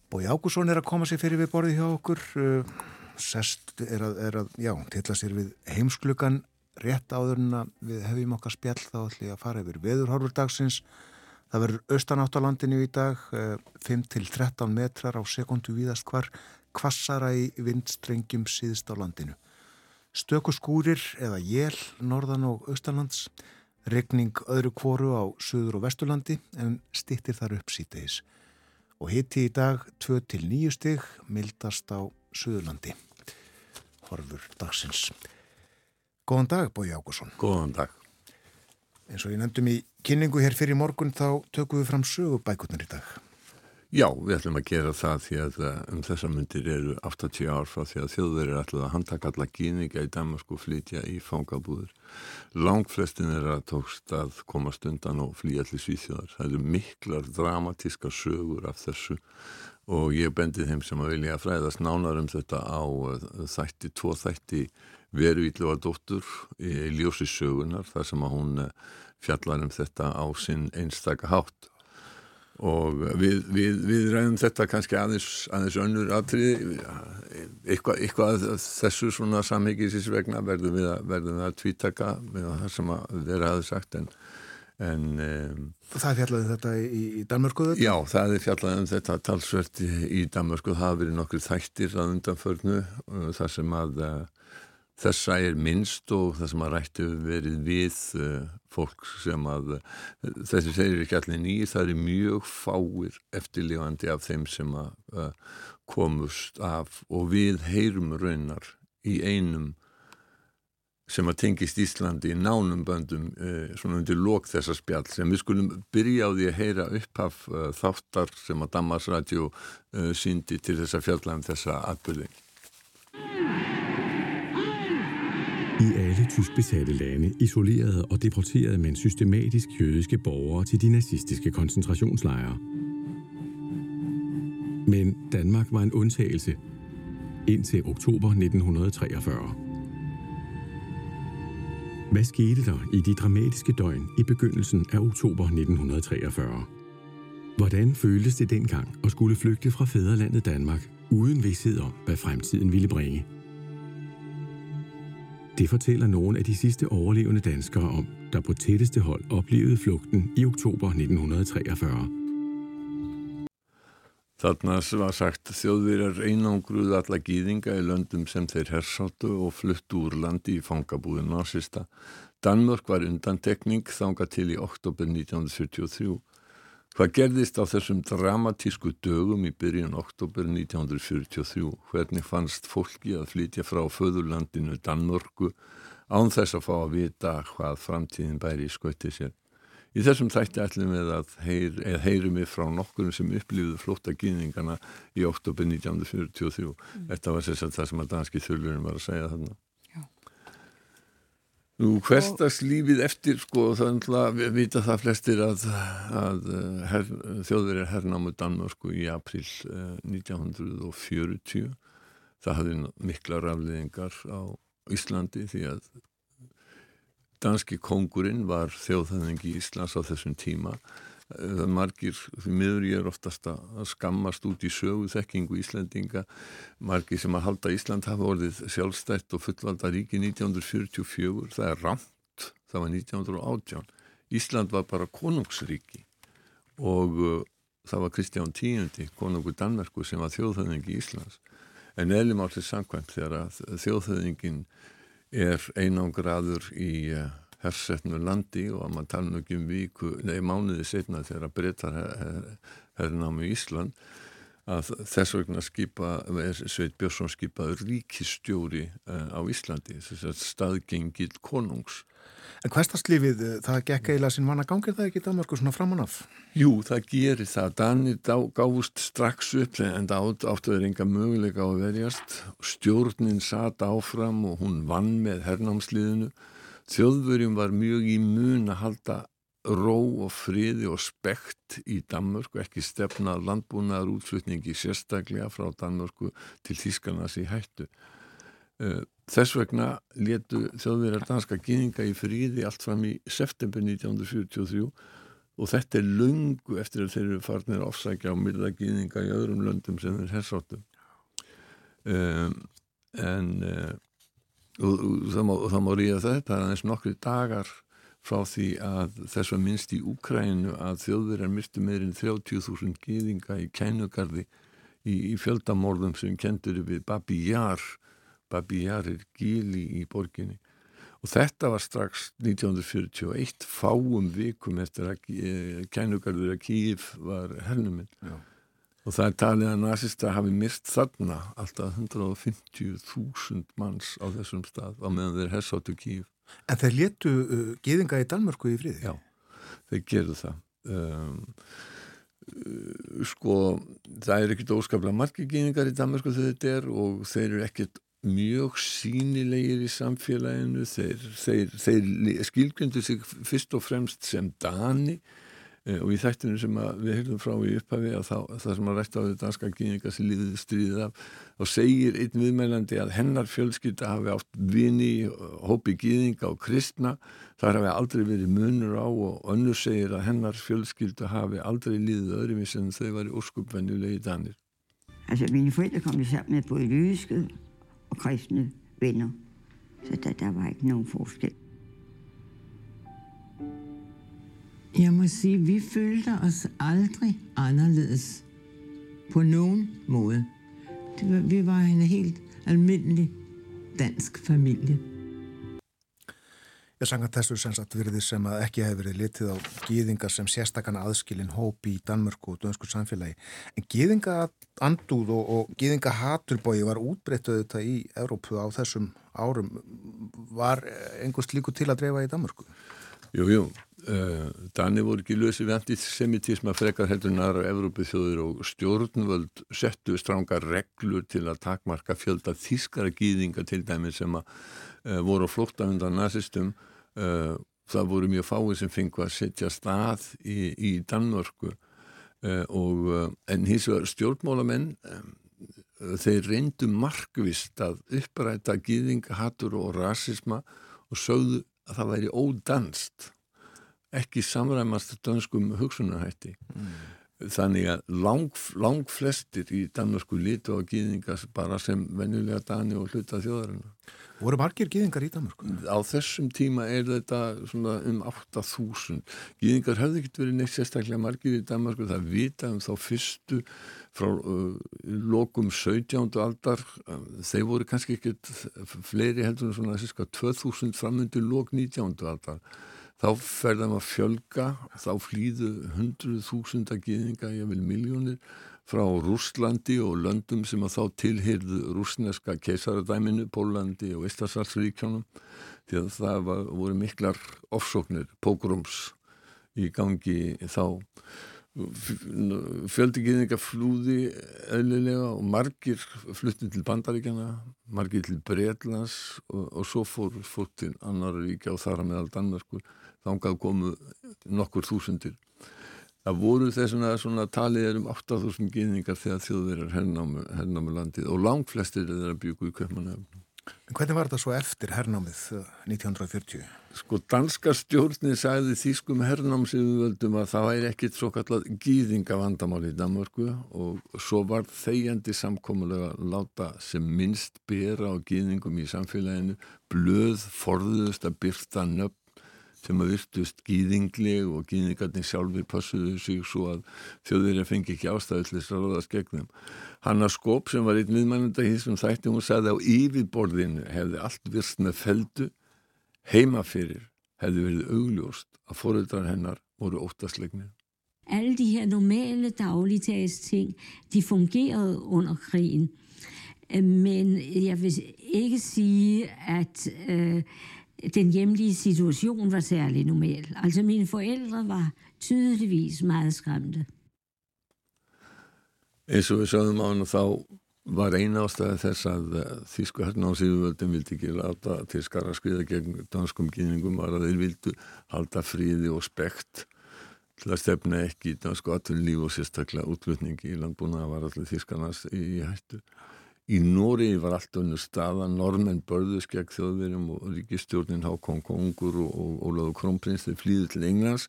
Bói Ágússon er að koma sér fyrir við borði hjá okkur, uh, sest er að, er að já, tilla sér við heimsklukan rétt áður en að við hefum okkar spjall þá ætlum ég að fara yfir veðurhorfur dagsins. Það verður austanátt á landinu í dag, uh, 5-13 metrar á sekundu víðast hvar, kvassara í vindstrengjum síðst á landinu. Stöku skúrir eða jél norðan og austalands, regning öðru kvoru á söður og vesturlandi en stittir þar upp sítegis. Og hitti í dag 2-9 stig mildast á söðurlandi. Horfur dagsins. Góðan dag, Bói Ágússon. Góðan dag. En svo ég nefndum í kynningu hér fyrir morgun þá tökum við fram sögubækurnar í dag. Já, við ætlum að gera það því að eh, um þessa myndir eru 80 ár frá því að þjóðverið er alltaf að handtakalla gíninga í Damasku flytja í fangabúður. Langflestin er að tókst að komast undan og flýja allir svíþjóðar. Það eru miklar dramatíska sögur af þessu og ég bendi þeim sem að vilja að fræðast nánar um þetta á eh, þætti, tvo þætti veru ílluga dóttur í ljósi sögunar þar sem að hún eh, fjallar um þetta á sinn einstaka hátt og við, við, við ræðum þetta kannski aðeins, aðeins önnur aðtrið eitthvað, eitthvað þessu svona samhengisins vegna verðum við að, verðum við að tvítaka með það sem þeir hafi sagt en, en um, Það fjallaðið um þetta í, í Danmörku? Já, það er fjallaðið um þetta talsvert í, í Danmörku það hafi verið nokkur þættir að undanförnu þar sem að Þessa er minnst og það sem að rættu verið við uh, fólk sem að uh, þessi segir ekki allir nýjir, það er mjög fáir eftirlifandi af þeim sem að uh, komust af og við heyrum raunar í einum sem að tengist Íslandi í nánum böndum svona undir lók þessa spjall sem við skulum byrja á því að heyra upphaf þáttar sem að Damarsradio síndi til þessa fjallan þessa atbyrðing. I alle tysk besatte lande isolerede og deporterede man systematisk jødiske borgere til de nazistiske koncentrationslejre. Men Danmark var en undtagelse indtil oktober 1943. Hvad skete der i de dramatiske døgn i begyndelsen af oktober 1943? Hvordan føltes det dengang at skulle flygte fra fædrelandet Danmark uden vidshed om, hvad fremtiden ville bringe? Det fortæller nogle af de sidste overlevende danskere om, der på tætteste hold oplevede flugten i oktober 1943. Þarna var sagt þjóðverjar einangruð alla gýðinga í löndum sem þeir hersáttu og fluttu úr landi í fangabúðin násista. Danmörk var undantekning þanga til í oktober 1943. Hvað gerðist á þessum dramatísku dögum í byrjun oktober 1943? Hvernig fannst fólki að flytja frá föðurlandinu Danmörku án þess að fá að vita hvað framtíðin bæri í skauti sér? Í þessum þætti ætlum við að heyr, heyrum við frá nokkurnu sem upplýðuð flótta gýningana í oktober 1943. Mm. Þetta var sérstaklega það sem að danski þurfurinn var að segja þarna. Nú, hverstags lífið eftir, sko, það er að vita það flestir að, að her, þjóður er hernámu Danmörsku í april eh, 1940. Það hafði mikla rafleðingar á Íslandi því að danski kongurinn var þjóðhæðingi í Íslands á þessum tíma það er margir, því miður ég er oftast að skammast út í sögu þekkingu Íslandinga, margir sem að halda Ísland hafa orðið sjálfstætt og fullvalda ríki 1944 það er ramt, það var 1918 Ísland var bara konungsríki og uh, það var Kristján X, konungur Danmerku sem var þjóðhæðingi í Íslands. En eðlum áttið samkvæmt þegar að þjóðhæðingin er einangraður í uh, hersetnu landi og að maður tala ekki um viku, nei mánuði setna þegar breytar herrnámi í Ísland að þess vegna skipa, Sveit Björnsson skipaður ríkistjóri uh, á Íslandi, þess að staðgengil konungs En hverstastlífið, eh, það gekk eiginlega sinn manna gangir það ekki Danmarku svona framann af? Jú, það gerir það. Danir gáðust strax upp en það áttuður enga möguleika á að verjast. Stjórnin satt áfram og hún vann með hernámsliðinu. Þjóðverjum var mjög í mun að halda ró og friði og spekt í Danmörku, ekki stefna landbúnaðar útflutningi sérstaklega frá Danmörku til Þískarnas í hættu. Þess vegna letu þjóðverðar danska gýninga í fríði allt fram í september 1943 og þetta er lungu eftir að þeir eru farnir að ofsækja á myrða gýninga í öðrum löndum sem þeir hersáttu um, en uh, og, og það má, má ríða þetta er eins nokkri dagar frá því að þess var minnst í Úkrænu að þjóðverðar myrstu meirinn 30.000 gýðinga í kænugarði í, í fjöldamorðum sem kendur við Babi Jár Babijarir gíli í borginni. Og þetta var strax 1941 fáum vikum eftir að eh, kænugarður að Kíf var hernuminn og það er talið að nazista hafi myrst þarna alltaf 150.000 manns á þessum stað á meðan þeir hersáttu Kíf En þeir letu uh, gýðinga í Danmörku í friði? Já, þeir gerðu það. Um, uh, sko það er ekkert óskaplega margi gýðingar í Danmörku þegar þetta er og þeir eru ekkert mjög sínilegir í samfélaginu. Þeir, þeir, þeir skilgjöndu sig fyrst og fremst sem Dani. eh, og í þættinu sem við höfum frá í upphafi að það, sem að rætta á þetta danska kynninga sem líðið stríðið af og segir einn viðmælandi að hennar fjölskylda hafi átt vini, hópi gýðinga og kristna, þar hafi aldrei verið munur á og önnur segir að hennar fjölskylda hafi aldrei líðið öðrum sem þau var í óskupvennulegi danir Altså mine forældre kom jo sammen med både jødiske og kristne venner. Så der, der var ikke nogen forskel. Jeg må sige, vi følte os aldrig anderledes på nogen måde. Det var, vi var en helt almindelig dansk familie. Ég sanga þessu sem sagt virði sem að ekki hefur verið litið á gýðingar sem sérstakana aðskilin hópi í Danmörku og dönsku samfélagi. En gýðinga andúð og, og gýðinga haturbói var útbreyttuð þetta í Európu á þessum árum. Var einhvers líku til að dreifa í Danmörku? Jú, jú. Uh, Dani voru ekki lösi við antisemitisma frekar heldur næra Európu þjóður og stjórnvöld settu stránga reglur til að takmarka fjölda þískara gýðinga til dæmi sem að uh, voru á flótta undan nazistum Uh, það voru mjög fáið sem fengu að setja stað í, í Danmörku og en hins vegar stjórnmálamenn um, þeir reyndu markvist að uppræta gýðinga, hattur og rasisma og sögðu að það væri ódanst ekki samræmast dönskum hugsunarhætti mm. Þannig að lang, lang flestir í Danmarku litu á gýðingas bara sem venjulega dani og hluta þjóðarinn voru margir gýðingar í Danmarku? á þessum tíma er þetta um 8000 gýðingar hefði ekkert verið neitt sérstaklega margir í Danmarku það vita um þá fyrstu frá uh, lokum 17. aldar þeir voru kannski ekkert fleiri heldur en svona 2000 framöndu lok 19. aldar þá ferðum að fjölga þá flýðu hundruð þúsunda gýðinga, ég vil miljónir frá Rúslandi og löndum sem að þá tilhyrðu rúsneska keisaradæminu, Pólandi og Íslandsartsríkjónum því að það var, voru miklar ofsóknir, pógrums í gangi þá. Fjöldigiðninga flúði eðlilega og margir fluttið til Bandaríkjana margir til Breitlands og, og svo fór fór til annar ríkja og þar meðal Danmarkur þángað komu nokkur þúsundir það voru þessuna svona talið er um 8000 giðningar þegar þjóðverjar hernámu, hernámu landið og langt flestir er þeirra byggu í köpmanöfnum En hvernig var þetta svo eftir hernámið 1940? Eh, sko danska stjórnir sagði þýskum hernámsiðvöldum að það væri ekkit svo kallat gýðingavandamál í Danmarku og svo var þegjandi samkómulega láta sem minnst bera á gýðingum í samfélaginu blöð forðust að byrta nöpp sem að virtust gýðingleg og gýðingarnir sjálfur passuðu sig svo að þjóðverið fengi ekki ástæðislega að ráðast gegnum. Hanna Skóp sem var einn miðmænunda í þessum þætti, hún sagði á yfirborðinu hefði allt virst með feldu heima fyrir hefði verið augljóst að foreldrar hennar voru óttaslegnir. Alle de her normale dagligdags ting, de fungerede under krigen. Men jeg vil ikke sige, at øh, den hjemlige situation var særlig normal. Altså mine forældre var tydeligvis meget skræmte. Eins og við sögum á hann og þá var eina ástæði þess að eh, Þísku hernáðsíðuvöldin vildi ekki láta til skara skriða gegn danskum kyningum var að þeir vildu halda fríði og spekt til að stefna ekki dansku aturlíf og sérstaklega útlutningi í landbúna var allir Þískarnas í hættu. Í Nóri var allt önnur staða, normenn börðus gegn þjóðverjum og ríkistjórnin Hákon Kongur og, Ólaður Krónprins þeir flýði til Englands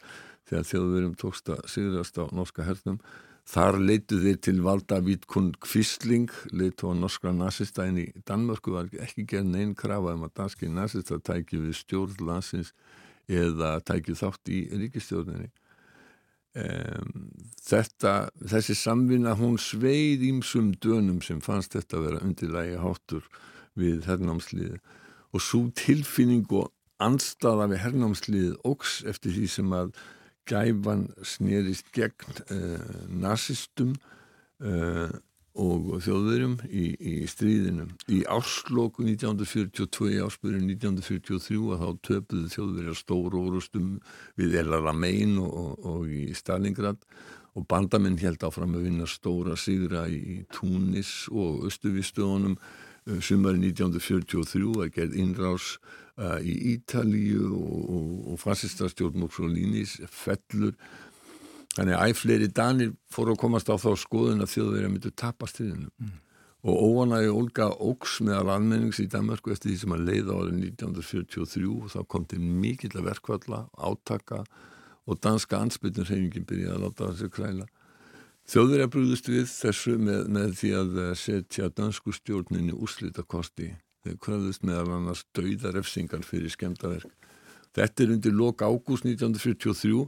þegar þjóðverjum tókst að sigrast á norska hernum. Þar leitu þeir til valda Vítkun Kvistling, leitu á norskra nazistæn í Danmörku var ekki gerð neinn krafa um að danski nazista tæki við stjórn landsins eða tæki þátt í ríkistjórninni. Um, þetta, þessi samvinna hún sveið ímsum dönum sem fannst þetta að vera undirlægi háttur við hernámsliði og svo tilfinning og anstaða við hernámsliðið ógs eftir því sem að gæfan snerist gegn uh, nazistum uh, og þjóðverjum í, í stríðinu. Í ársloku 1942, áspurinn 1943 að þá töpuðu þjóðverjar stóru orustum við El Alamein og, og, og í Stalingrad og bandamenn held áfram að vinna stóra sigra í Túnis og Östuvistöðunum sumari 1943 að gerð innrás uh, í Ítalíu og, og fasistastjórn Mussolini's fellur Þannig að æfleiri danir fóru að komast á þá skoðun að þjóðverið myndu tapast til hennu mm. og óanægi Olga Óks meðal almennings í Danmarku eftir því sem að leiða árið 1943 og þá kom til mikill að verkvalla, átaka og danska ansbytnurhefingin byrjaði að láta þessi kræla. Þjóðverið brúðist við þessu með, með því að setja dansku stjórninni úrslitakosti. Þeir kröðust meðal annars dauðarefsingar fyrir skemdaverk. Þetta er undir lok ágúst 1943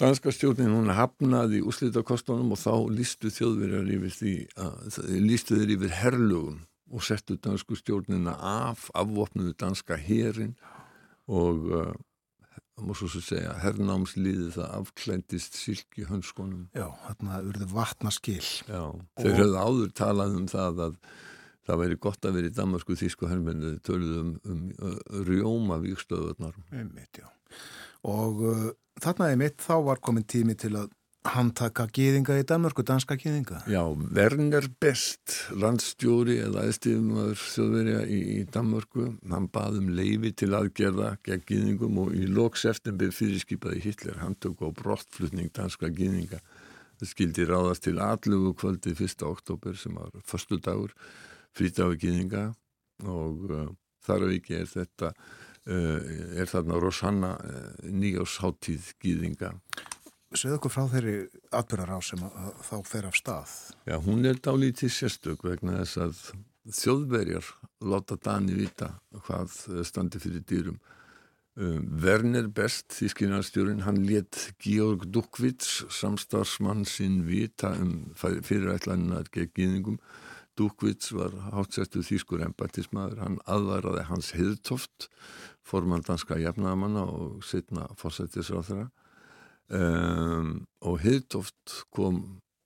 Danska stjórnin hún hafnaði úslitakostunum og þá lístu þjóðverjar yfir því að lístu þeir yfir herlugum og settu dansku stjórnina af afvopnuðu danska herin og uh, það múið svo að segja herrnámsliði það afklæntist silki hönskonum. Já, þarna urðu vatnaskil. Já, þeir og... höfðu áður talað um það að það væri gott að vera í Damasku þísku herrmenni þau töluðu um, um, um rjóma vikstöðunar. Einmitt, já. Og uh, þarna er mitt, þá var komin tími til að handtaka gýðinga í Danmörku, danska gýðinga. Já, Werner Best, landstjóri eða aðstíðumöður þjóðverja í, í Danmörku, hann baðum leifi til aðgerða gegn gýðingum og í loks eftirbyr fyrirskipaði Hitler, hann tök á brottflutning danska gýðinga. Það skildi ráðast til allugu kvöldi 1. oktober sem var förstu dagur, frítafi gýðinga og uh, þar á ekki er þetta er þarna Rosanna uh, nýjásháttíð gýðinga Segð okkur frá þeirri atbyrðar á sem þá fer af stað. Já, hún er dálítið sérstök vegna þess að þjóðverjar láta Dani vita hvað standi fyrir dýrum. Um, Werner Best, þískinarstjórin, hann let Georg Dukvits, samstarsmann sinn vita um fyrirætlaninnar gegn gýðingum. Dukvits var hátsettu þýskur embatismæður, hann aðvaraði hans heðtoft, formandanska jafnamanna og setna fórsættisráð þeirra um, og Hildóft kom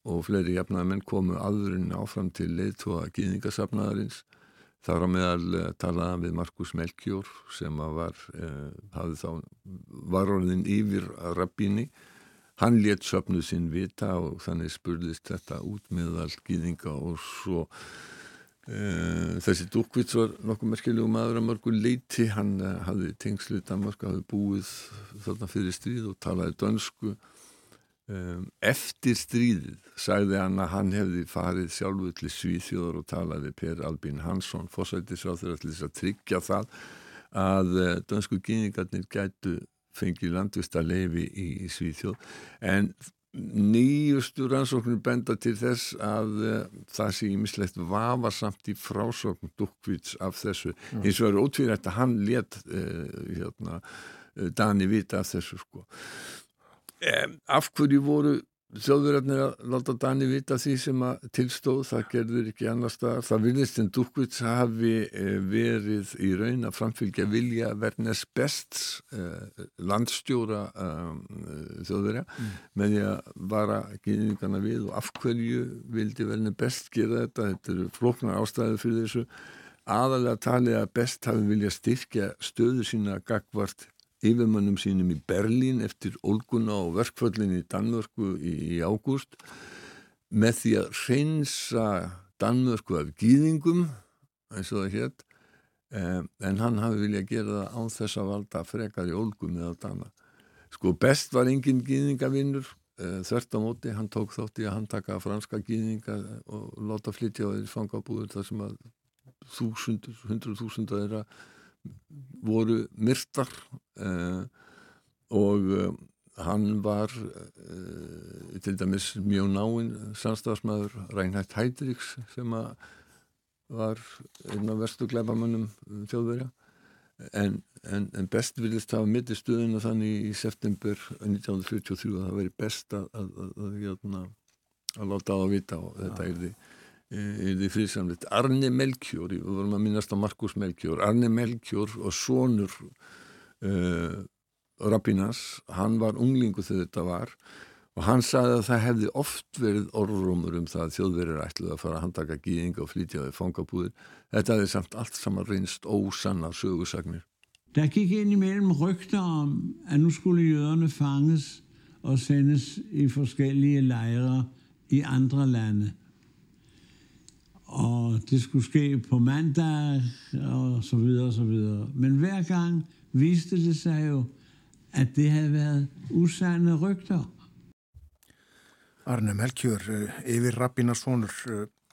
og fleiri jafnaðamenn komu aðurinn áfram til leiðtóa gýðingasafnaðarins þar á meðal uh, talaða við Markus Melkjór sem var hafði þá varorðin yfir rabbíni hann létt söpnuð sinn vita og þannig spurðist þetta út meðal gýðinga og svo Uh, þessi Dúkvits var nokkuð merkjulegu maður að mörgu leiti hann uh, hafði tengslu í Danmark hafði búið þarna fyrir stríð og talaði dönsku. Um, eftir stríðið sagði hann að hann hefði farið sjálfu til Svíþjóðar og talaði Per Albin Hansson fórsættisráð þegar til þess að tryggja það að dönsku gyningarnir gætu fengið landvist að leifi í, í Svíþjóð. En nýjustu rannsóknir benda til þess að uh, það sé ímislegt vafarsamt í frásókn Dukkvits af þessu. Mm. eins og er ótvírætt að hann let uh, hérna, uh, Dani vita af þessu sko. Um, af hverju voru þjóðverðarnir að láta Dani vita því sem að tilstóð, það gerður ekki annar staðar, það vilist en Dukvits hafi eh, verið í raun að framfylgja vilja verðnes best eh, landstjóra eh, þjóðverða mm. með því að vara gynningarna við. Og af hverju vildi verðnes best gera þetta, þetta eru floknar ástæðu fyrir þessu. Aðalega talið að best hafi vilja styrkja stöðu sína gagvart yfirmannum sínum í Berlín eftir Olguna og verkföllin í Danmörku í, í ágúst með því að reynsa Danmörku af gýðingum eins og það hétt eh, en hann hafi viljað gera það án þess að valda frekar í Olgu með að dana. Sko best var engin gýðingavinnur eh, þvert á móti, hann tók þátt í að hann taka franska gýðinga og láta flytja á þeirri fangabúður þar sem að þúsundur, hundruð þúsundar þeirra voru myrtar uh, og uh, hann var uh, til dæmis mjög náinn samstafsmæður Reinhard Heydrichs sem var einn af verstu gleipamönnum þjóðverja. En, en, en best vilist hafa mitt í stuðinu þannig í september 1943 að það veri best að, að, að, að hérna, láta á að vita og þetta er því því friðsamleitt Arne Melkjór, við vorum að minnast á Markus Melkjór, Arne Melkjór og sonur uh, Rabbinas, hann var unglingu þegar þetta var og hann sagði að það hefði oft verið orðrumur um það að þjóðverið ætluði að fara að handtaka gíðinga og flytjaði fangabúðir. Þetta hefði samt allt saman reynst ósanna sögursagnir Der gik ind imellem rygter om, at nu skulle jøderne fanges og sendes i forskellige lejre i andre lande. Og det skulle ske på mandag, og så videre, og så videre. Men hver gang viste det sig jo, at det havde været usande rygter. Arne Melkjör, yfir Rabbinarsonur,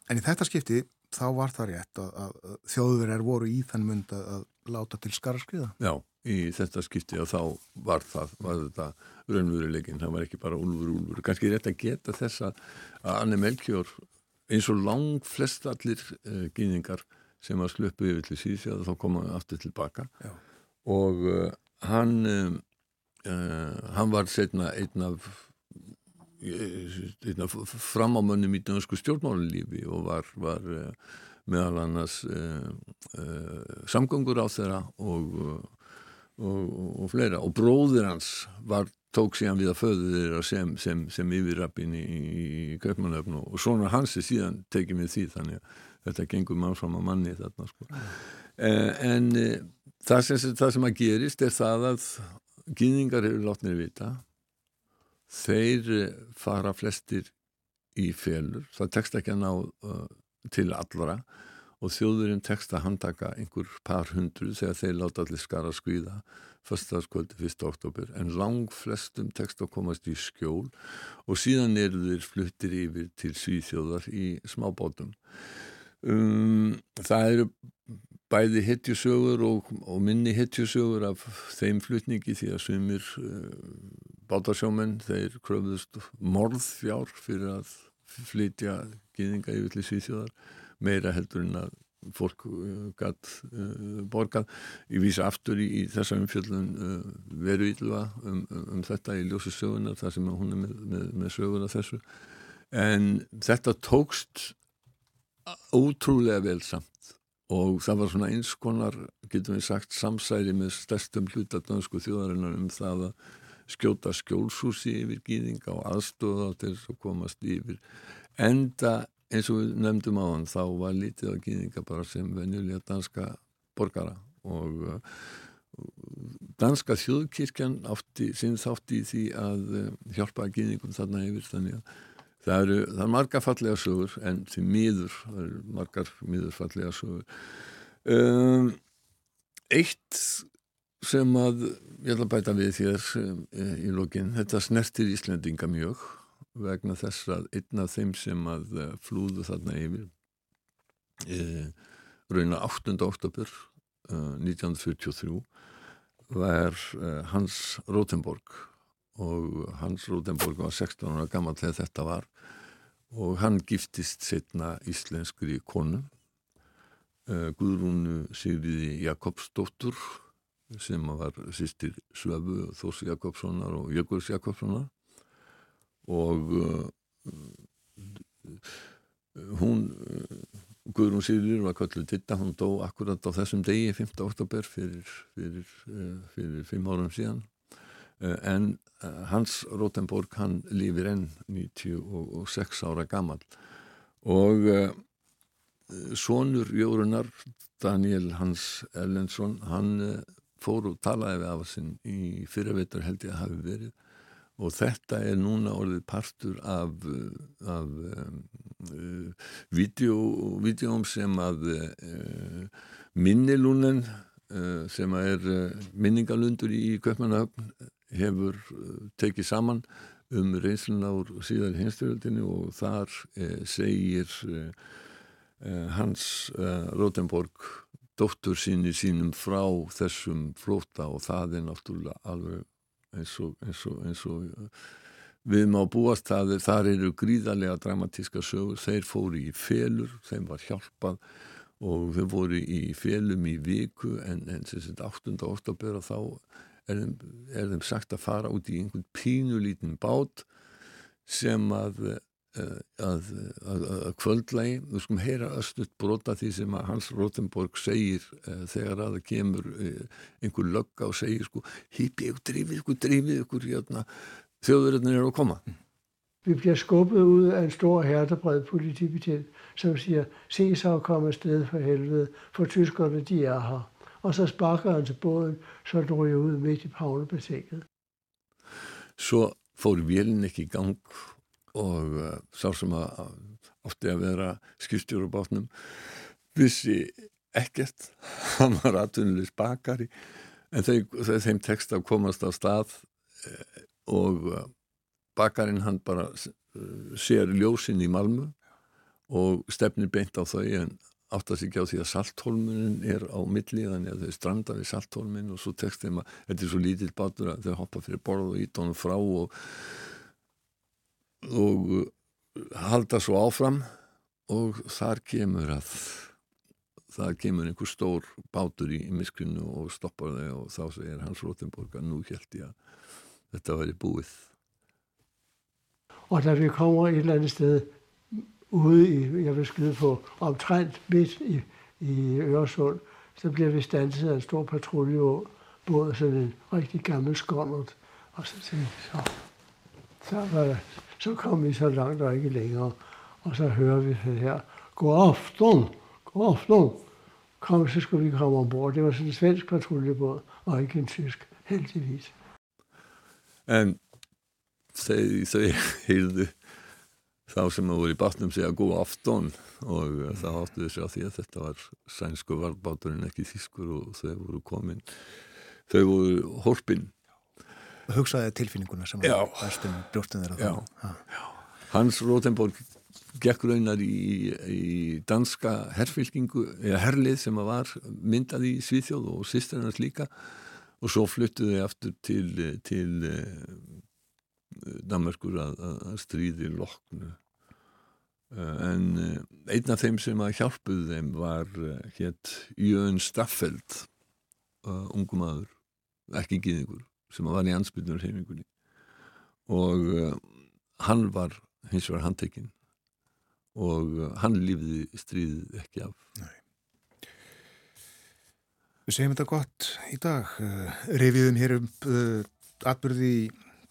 en í þetta skipti þá var það rétt að, að þjóðverðar voru í þann mund að, að láta til skaraskriða. Já, í þetta skipti og þá var það, var þetta raunveruleikin, það var ekki bara úlfur, úlfur. Ganski rétt að geta þess að Arne Melkjör eins og lang flest allir uh, gýningar sem að sluppu yfir til síðan þá koma aftur tilbaka Já. og uh, hann uh, hann var setna einn af einn af framámönnum í dansku stjórnmálulífi og var, var meðal annars samgöngur á þeirra og, og, og fleira og bróðir hans var tók síðan við að föðu þeirra sem, sem, sem yfirrappin í, í Kaupmannöfn og svona hans er síðan tekið með því þannig að þetta gengur mann fram á manni þarna sko. Eh, en eh, það, sem, það sem að gerist er það að gýðingar eru látnir vita. Þeir eh, fara flestir í félur, það tekst ekki að ná uh, til allra. Og þjóðurinn tekst að handtaka einhver par hundru þegar þeir láta allir skara skvíða fyrstaðskvöldi 1. oktober en lang flestum tekst að komast í skjól og síðan eru þeir fluttir yfir til Svíþjóðar í smábátum um, það eru bæði hittjusögur og, og minni hittjusögur af þeim flutningi því að sumir uh, bátarsjómen þeir kröfðust morðfjár fyrir að flytja gýðinga yfir til Svíþjóðar meira heldur en að fólk uh, gætt uh, borgað. Ég vísa aftur í, í þessa umfjöldun uh, veru ílva um, um, um þetta í ljósi söguna þar sem hún er með, með, með söguna þessu. En þetta tókst ótrúlega vel samt. Og það var svona eins konar, getum við sagt, samsæri með stærstum hluta dansku þjóðarinnar um það að skjóta skjólsúsi yfir gýðinga og aðstóða til þess að komast yfir. Enda eins og við nefndum á hann þá var lítið á gýðinga bara sem venjulega danska borgara og uh, danska þjóðkirkjan átti, sinn þátti í því að uh, hjálpa gýðingum þarna yfir þannig að Það eru, það er margar fallega sögur en því miður, það eru margar miður fallega sögur. Um, eitt sem að, ég ætla að bæta við þér um, í lókin, þetta snertir Íslendinga mjög vegna þess að einn af þeim sem að uh, flúðu þarna yfir e, rauna 8. oktober uh, 1943 var uh, Hans Rotenborg og Hans Rotenborg var 16 ára gammal þegar þetta var og hann giftist setna íslenskri konu uh, Guðrúnu Sigriði Jakobsdóttur sem var sýstir Svöfu Þós Jakobssonar og Jökuls Jakobssonar og uh, hún Guðrún Sigriður var kallið ditta, hún dó akkurat á þessum degi 5. oktober fyrir, fyrir, fyrir fimm árum síðan. En Hans Rotenborg hann lífir enn 96 ára gammal og uh, sonur Jórunar Daniel Hans Ellensson hann uh, fór og talaði við af sinn í fyrirveitur held ég að hafi verið og þetta er núna orðið partur af, af um, uh, videóm sem að minnilúnen sem er minningalundur í Köpmannahöfn hefur eh, tekið saman um reynsluna úr síðan hinsturöldinu og þar eh, segir eh, eh hans eh, Rotenborg dóttur síni sínum frá þessum flóta og það er náttúrulega alveg eins og, eins og, eins og eh, við má búast það, þar eru gríðarlega dramatíska sögur, þeir fóru í felur, þeim var hjálpað og þeir voru í felum í viku en, en 8. oktober og þá er þeim, er þeim sagt að fara út í einhvern pínulítinn bát sem að eh, að, að, að kvöldlægi við skum heyra östut brota því sem að Hans Rotenborg segir uh, þegar að það kemur uh, einhver lögga og segir sko hýpi ykkur, drifið ykkur, drifið ykkur hérna, þjóðurinn er að koma Vi bliver skubbet ud af en stor hertebred politibetjent som siger, se så at komme afsted for helvede, for tyskerne de er her og så sparker han til båden, så drog jeg ud midt i Pavlebassinet. Svo fór vélinn ekki í gang og uh, sá sem að ofti að vera skipstjóru bátnum vissi ekkert. Hann var aðtunlega bakari en þeim, þeim tekst að komast á stað uh, og uh, bakarinn hann bara uh, sér ljósinn í Malmu og stefnir beint á þau en áttast ekki á því að salthólmunin er á milli þannig að þau stranda við salthólmin og svo þeim að þetta er svo lítill bátur að þau hoppa fyrir borð og ít honum frá og, og uh, halda svo áfram og þar kemur að það kemur einhver stór bátur í, í miskunnu og stoppar þau og þá segir Hans Rotenborg að nú held ég að þetta væri búið Og da vi kommer et eller andet sted ude i, jeg vil skyde på, omtrent midt i, i Øresund, så bliver vi stanset af en stor patruljebåd, sådan en rigtig gammel skåndert. Og så tænkte så, så, var det, så kom vi så langt og ikke længere. Og så hører vi det her, god aften, god aften. Kom, så skulle vi komme ombord. Det var sådan en svensk patruljebåd, og ikke en tysk, heldigvis. En þau, heyrðu þá sem að voru í batnum segja góð afton og það áttu þessi á því að þetta var sænsku varðbáturinn ekki þýskur og þau voru komin þau voru hólpin Hugsaði tilfinninguna sem já. að verstum brjóstum þeirra. Já. Hans Rotenborg gekk raunar í, í danska herrfylkingu, eða herlið sem var myndað í Svíþjóð og sýsternars líka og svo fluttuði aftur til, til Danmarkur að, að stríði loknu en einn af þeim sem að hjálpuði þeim var hétt Jön Staffeld ungum aður, ekki gíðingur sem var í ansbyrnur heimingunni og uh, hann var hins vegar handtekinn og uh, hann lífði stríðið ekki af Nei. Við segjum þetta gott í dag reviðum hér um atbyrði í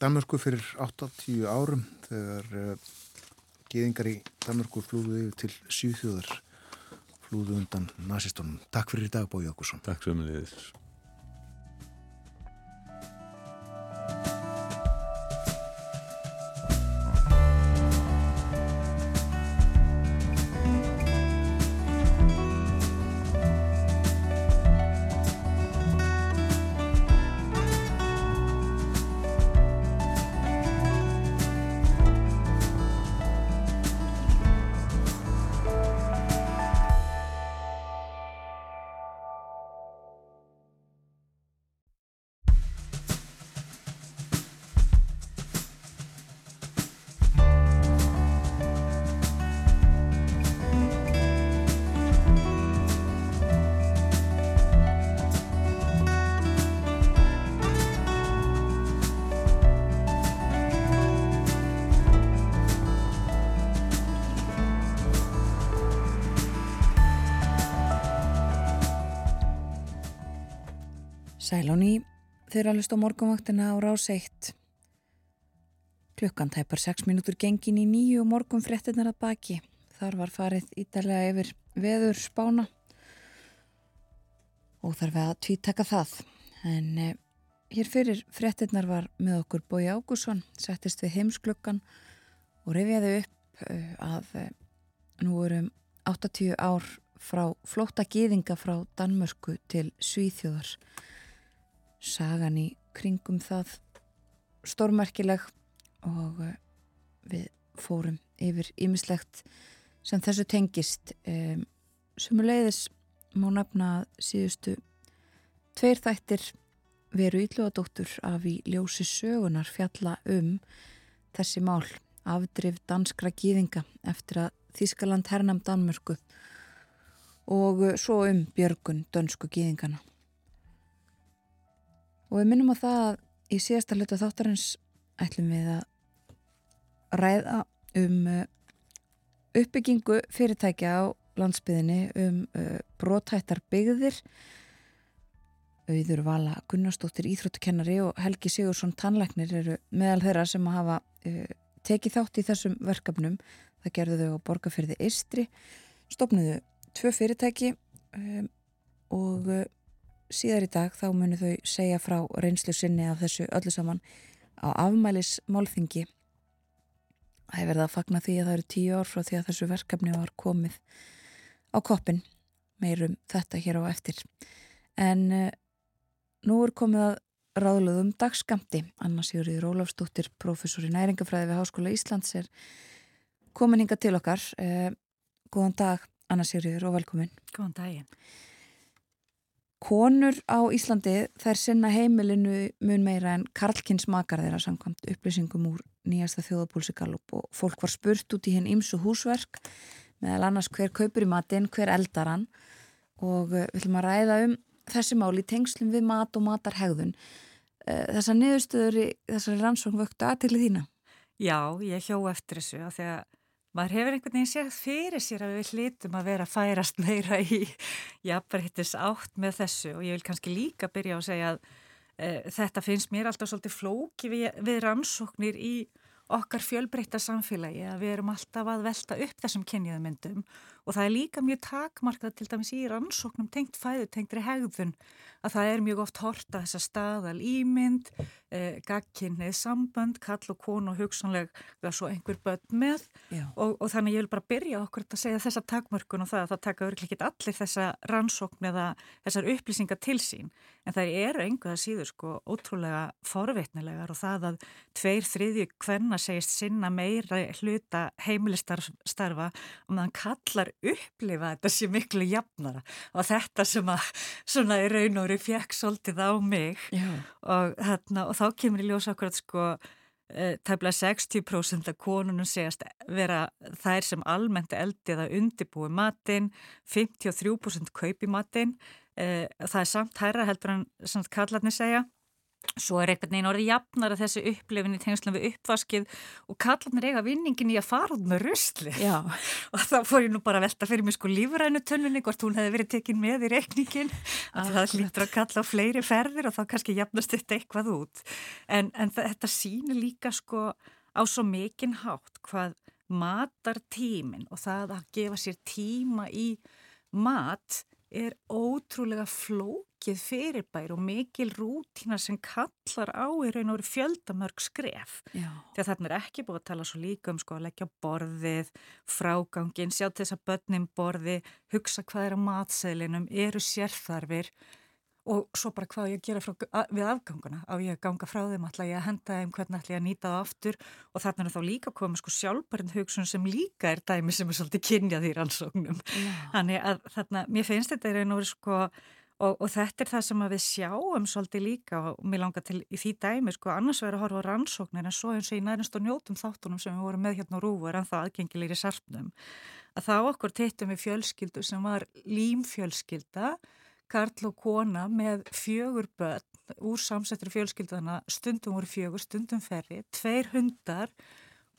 Danmörku fyrir 8-10 árum þegar geðingar í Danmörku flúðuði til síðþjóðar flúðu undan nazistónum. Takk fyrir í dag Bói Ákusson. Takk fyrir mig Sælóni þeir lusta á morgunvaktina á rás 1. Klukkan tæpar 6 minútur gengin í nýju morgun fréttinnar að baki. Þar var farið ídalega yfir veður spána og þarf að tvítaka það. En eh, hér fyrir fréttinnar var með okkur Bói Ágússon, settist við heimsklukkan og reyfiði upp eh, að eh, nú erum 80 ár frá flóta gýðinga frá Danmörku til Svíþjóðar sagan í kringum það stórmerkileg og eh, við fórum yfir ýmislegt sem þessu tengist. Um, sumuleiðis má nefna síðustu tveir þættir veru ílluadóttur af í ljósi sögunar fjalla um þessi mál afdrif danskra gýðinga eftir að Þískaland hernam Danmörku og svo um björgun dönsku gýðingana Og við minnum á það að í síðasta hlutu þáttarins ætlum við að ræða um uh, uppbyggingu fyrirtækja á landsbyðinni um uh, brotættar byggðir. Auður Vala Gunnarsdóttir Íþróttukennari og Helgi Sigursson Tannleiknir eru meðal þeirra sem að hafa uh, tekið þátt í þessum verkefnum. Það gerðu þau á borgarferði Istri, stopnuðu tvö fyrirtæki um, og síðar í dag þá munu þau segja frá reynslu sinni af þessu öllu saman á afmælis málþingi Það er verið að fagna því að það eru tíu ár frá því að þessu verkefni var komið á koppin meirum þetta hér á eftir. En uh, nú er komið að ráðluðum dagskamti Anna Sigurður Ólafsdóttir professor í næringafræði við Háskóla Íslands er komin hinga til okkar. Uh, Góðan dag Anna Sigurður og velkomin. Góðan daginn Konur á Íslandi þær sinna heimilinu mun meira en Karlkins makar þeirra samkvæmt upplýsingum úr nýjasta þjóðapólsigalup og fólk var spurt út í henn ímsu húsverk meðal annars hver kaupur í matin, hver eldar hann og eh, við ætlum að ræða um þessi máli tengslum við mat og matarhegðun. Eh, þessar niðurstöður í þessari rannsókn vöktu aðtilið þína? Já, ég hjó eftir þessu að að maður hefur einhvern veginn séð fyrir sér að við hlítum að vera að færast meira í jafnverðhittis átt með þessu. Og ég vil kannski líka byrja að segja að e, þetta finnst mér alltaf svolítið flóki við, við rannsóknir í okkar fjölbreytta samfélagi að við erum alltaf að velta upp þessum kynniðumyndum og það er líka mjög takmarkað til dæmis í rannsóknum tengt fæðu, tengtri hegðun að það er mjög oft horta þessa staðal ímynd, eh, gagkinnið sambönd, kall og konu og hugsanlega svo einhver börn með. Og, og þannig ég vil bara byrja okkur að segja þessa takmörkun og það að það taka örglega ekki allir þessa rannsókn eða þessar upplýsingar til sín. En það eru einhverja síður sko ótrúlega forvitnilegar og það að tveir þriðju hvenna segist sinna meira hluta heimilistarfa og maður kallar upplifa þetta sem miklu jafnara og þetta sem að svona í raun og veru fjekk svolítið á mig. Og, þarna, og þá kemur í ljós okkur að sko e, tæmlega 60% af konunum segast vera þær sem almennt eldið að undibúi matinn 53% kaupi matinn. E, það er samt hæra heldur en kallarni segja Svo er einhvern veginn orðið jafnar að þessu upplifin í tengslan við uppvaskið og kallarnir eiga vinningin í að fara út með rusli. Já. Og þá fór ég nú bara að velta fyrir mig sko lífrænu tönnunni hvort hún hefði verið tekin með í reikningin. Ah, það hlýttur að kalla á fleiri ferðir og þá kannski jafnast þetta eitthvað út. En, en þetta sýnir líka sko á svo mikinn hátt hvað matar tímin og það að gefa sér tíma í mat er ótrúlega flókið fyrirbær og mikil rútína sem kallar á í raun og fjöldamörg skref. Já. Þegar þarna er ekki búið að tala svo líka um sko að leggja borðið, frágangin, sjá þess að börnin borði, hugsa hvað er á matseðlinum, eru sérþarfir og svo bara hvað ég gera frá, að, við afganguna? Á ég að ganga frá þeim, ætla ég að henda þeim? Hvernig ætla ég að nýta það aftur? Og þarna er þá líka komið sko sjálfbærið hugsun sem líka er dæmi sem er svolítið kynjað í rannsóknum. Þannig að þarna, mér finnst þetta er einu orði sko og, og þetta er það sem við sjáum svolítið líka og mér langar til í því dæmi sko annars verður að horfa á rannsóknir en svo eins og í nærnast og njótum þáttunum sem við vorum með hérna á Rúfu er ennþá aðgengilegir í sarpnum. Að þá okkur teittum við fjölskyldu sem var límfjölskylda Karl og kona með fjögur börn úr samsettri fjölskyldana, stundum voru fjögur, stundum ferri, tveir hundar,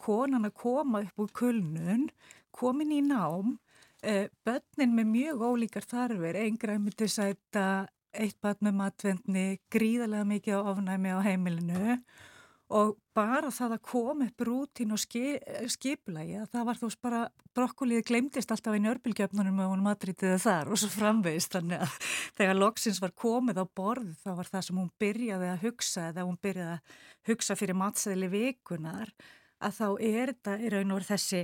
konan að koma upp úr kulnun, komin í nám, eh, börnin með mjög ólíkar þarfir, eingræmi til sæta, eitt börn með matvendni, gríðarlega mikið á ofnæmi á heimilinu. og bara það að koma upp rútin og skipulagi það var þú veist bara brokkolíði glemdist alltaf í nörbylgjöfnunum og hún matritiði þar og svo framvegist þannig að þegar loksins var komið á borð þá var það sem hún byrjaði að hugsa eða hún byrjaði að hugsa fyrir matsæðili vikunar að þá er þetta í raun og verið þessi,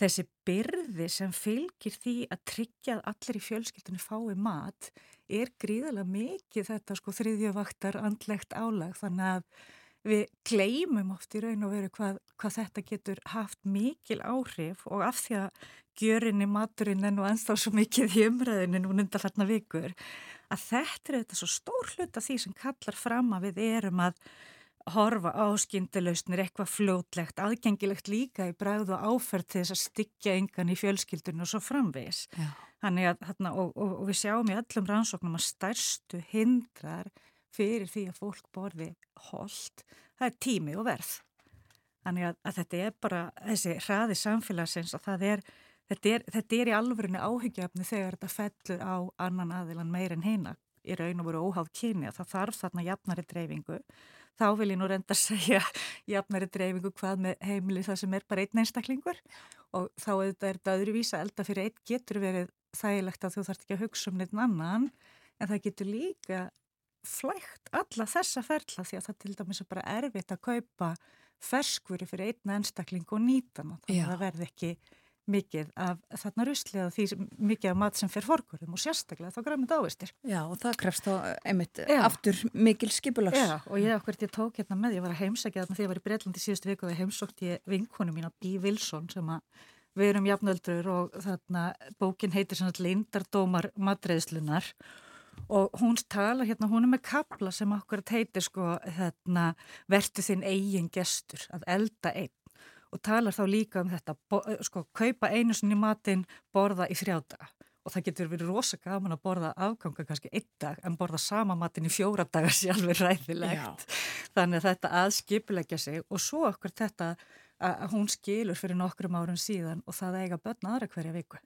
þessi byrði sem fylgir því að tryggja að allir í fjölskyldunni fái mat er gríðilega mikið þetta sko þriðjövaktar andlegt álag. Þannig að við gleymum oft í raun og veru hvað, hvað þetta getur haft mikil áhrif og af því að gjörinni maturinn en og ennþá svo mikið í umræðinu nú undarfarnar vikur að þetta er þetta svo stór hlut af því sem kallar fram að við erum að horfa á skyndilausnir eitthvað fljótlegt, aðgengilegt líka í bræð og áferð til þess að styggja engan í fjölskyldunum og svo framvis. Þannig að, þarna, og, og, og við sjáum í öllum rannsóknum að stærstu hindrar fyrir því að fólk borði hold, það er tími og verð. Þannig að, að þetta er bara þessi hraði samfélagsins og er, þetta, er, þetta er í alvörinu áhyggjafni þegar þetta fellur á annan aðilan meir en heina í raun og veru óháð kyni að það þarf þarna jafnari dreifingu. Þá vil ég nú reynda að segja jafnari dreifingu hvað með heimili það sem er bara einn einstaklingur og þá er þetta öðruvísa elda fyrir einn getur verið þægilegt að þú þarf ekki að hugsa um neitt annan en það getur líka flægt alla þessa ferla því að það til dæmis er bara erfitt að kaupa ferskvöru fyrir einna einstakling og nýtan og þannig að það verði ekki mikið af þarna rusliða því mikið af mat sem fer forgurum og sérstaklega þá græmið ávistir. Já og það krefst þá einmitt Já. aftur mikil skipulags. Já og ég okkur ég tók hérna með, ég var að heimsækja þarna því að ég var í Breitlandi síðustu viku og ég heimsókt ég vinkonu mín á Bí Vilsson sem að við erum jafnöldur og þarna bókin heitir svona Lindardómar matreðslunar og og hún tala hérna, hún er með kapla sem okkur heitir sko hérna, vertu þinn eigin gestur að elda einn. Og talar þá líka um þetta sko kaupa einu sinni matinn borða í þrjádaga og það getur verið rosa gaman að borða afganga kannski einn dag en borða sama matinn í fjóra dagar sjálfur ræðilegt Já. þannig að þetta aðskipilegja sig. Og svo okkur þetta að hún skilur fyrir nokkrum árum síðan og það eiga börn aðra hverja viku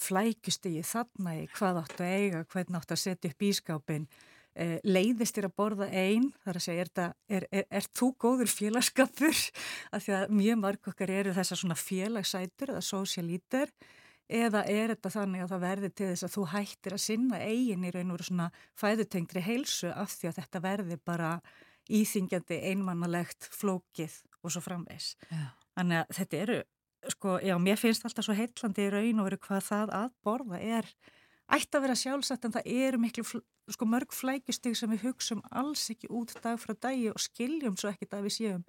flækust í þarna í hvað áttu að eiga, hvernig áttu að setja upp ískápin, eh, leiðist þér að borða einn, þar að segja, er, það, er, er, er þú góður félagskapur? Af því að mjög marg okkar eru þessar svona félagssætur eða sósialítur, eða er þetta þannig að það verði til þess að þú hættir að sinna eigin í raun og svona fæðutengri heilsu af því að þetta verði bara íþingjandi einmannalegt flókið og svo framvegs. Já. Þannig að þetta eru, sko, já, mér finnst alltaf svo heitlandi í raun og veru hvað það að borða er ætti að vera sjálfsagt en það eru miklu sko, mörg flækjustig sem við hugsum alls ekki út dag frá dagi og skiljum svo ekkit að við séum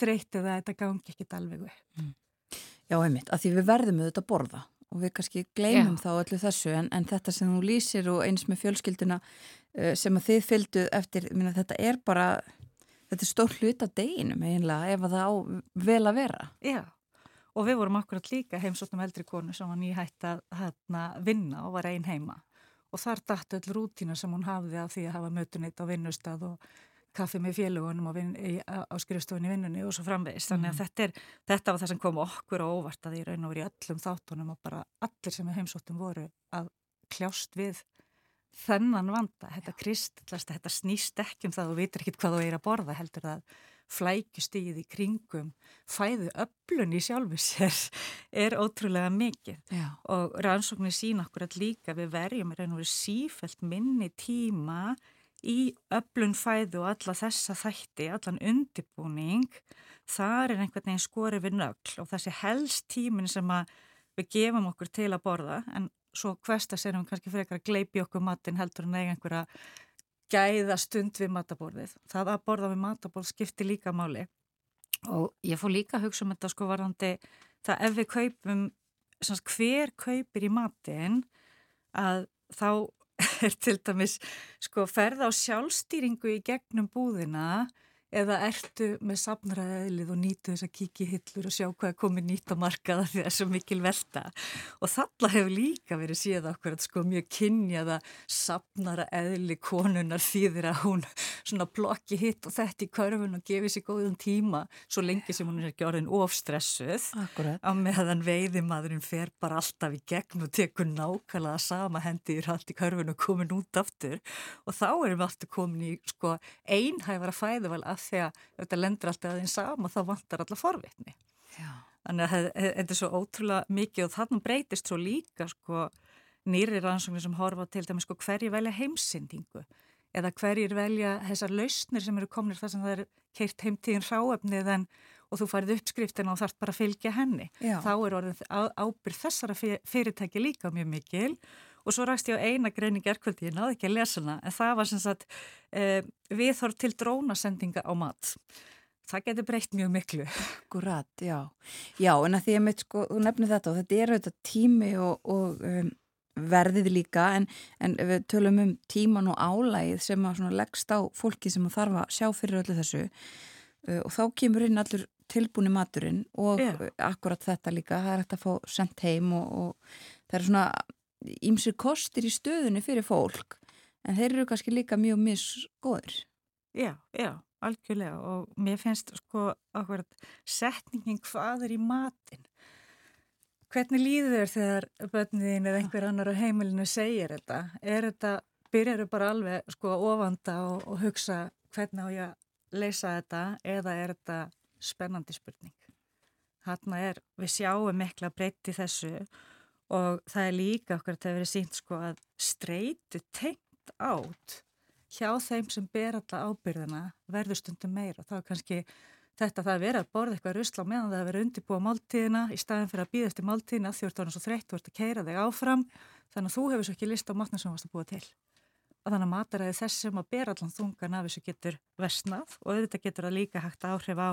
þreytið að þetta gangi ekkit alveg við. Mm. Já, einmitt, að því við verðum auðvitað að borða og við kannski gleymum Já. þá öllu þessu en, en þetta sem þú lýsir og eins með fjölskylduna uh, sem að þið fylgdu eftir, minna, þetta er bara þetta er stór hlut að deginum eiginlega ef það á vel að vera Já, og við vorum akkurat líka heimsóttum eldri konu sem var nýhætt að hérna, vinna og var einn heima og þar dættu öll rútína sem hún hafði af því að hafa mötunit á vinnustad og kaffi með félugunum á, á skrifstofunni vinnunni og svo framvegist. Þannig að mm. þetta, er, þetta var það sem kom okkur á óvart að í raun og verið öllum þáttunum og bara allir sem heimsóttum voru að kljást við þennan vanda. Þetta kristlast, þetta snýst ekki um það og vitur ekkit hvað þú er að borða heldur það flækjustíð í kringum fæðu öflun í sjálfu sér er ótrúlega mikið Já. og rannsóknir sína okkur að líka við verjum er einhverju sífælt minni tíma í öflun fæðu og alla þessa þætti, allan undibúning, þar er einhvern veginn skorið við nögl og þessi helst tímin sem við gefum okkur til að borða en svo hverstas erum við kannski frekar að gleipi okkur matin heldur en eiga einhverja gæða stund við mataborðið. Það að borða við mataborð skiptir líka máli og ég fór líka að hugsa um þetta sko varðandi það ef við kaupum, hver kaupir í matin að þá er til dæmis sko ferða á sjálfstýringu í gegnum búðina eða ertu með safnræðið og nýtu þess að kíkja í hillur og sjá hvað er komið nýtt á markaða því það er svo mikil velta? Og þalla hefur líka verið síðan okkur að sko mjög kynjaða safnara eðli konunar þýðir að hún svona blokki hitt og þetta í körfun og gefi sér góðan tíma svo lengi sem hún er ekki orðin ofstressuð á meðan veiðimadurinn fer bara alltaf í gegn og tekur nákvæmlega sama hendi í rætt í körfun og komin út aftur. Og þá erum við alltaf komin í sko einhæfara fæðuval að því að þetta lendur alltaf aðeins sama þá vantar alla forvitni. Já. Þannig að þetta er svo ótrúlega mikið og þannig breytist svo líka sko nýri rannsóknir sem horfa til dæmis sko hverju velja heimsendingu eða hverjir velja þessar lausnir sem eru komnir þar sem það er keirt heimtíðin ráefnið en og þú farið uppskriftina og þarf bara að fylgja henni. Já. Þá er orðin ábyrð þessara fyrirtæki líka mjög mikil og svo ræst ég á eina greining erkvöldi, ég náði ekki að lesa hana, en það var sem sagt eh, viðhorf til drónasendinga á mat. Það getur breytt mjög miklu. Akkurat, já. Já, en að því að mitt sko, þú nefnir þetta og þetta er auðvitað tími og, og um, verðið líka, en, en við tölum um tíman og álægið sem að leggst á fólki sem þarf að sjá fyrir öllu þessu uh, og þá kemur inn allur tilbúni maturinn og yeah. akkurat þetta líka, það er hægt að fá sendt heim og, og það er svona ímsir kostir í stöðunni fyrir fólk en þeir eru kannski líka mjög misgóður. Já, já, algjörlega og mér finnst sko ákveð setningin hvað er í matin hvernig líður þér þegar bönniðin eða einhver annar á heimilinu segir þetta? Er þetta, byrjar þau bara alveg sko ofanda og, og hugsa hvernig á ég að leysa þetta eða er þetta spennandi spurning? Hanna er, við sjáum mikla breytti þessu og það er líka okkur að það verið sínt sko að streytu tengt átt hjá þeim sem ber alla ábyrðina verður stundum meira. Og þá er kannski þetta það að vera að borða eitthvað rusla meðan það að vera undirbúa máltíðina í staðin fyrir að býða eftir máltíðina því þú ert orðin svo þreytt, þú ert að keira þig áfram. Þannig að þú hefur svo ekki list á matna sem þú varst að búa til og þannig að mataræði þess sem að ber allan þungan af þessu getur vestnað og auðvitað getur það líka hægt áhrif á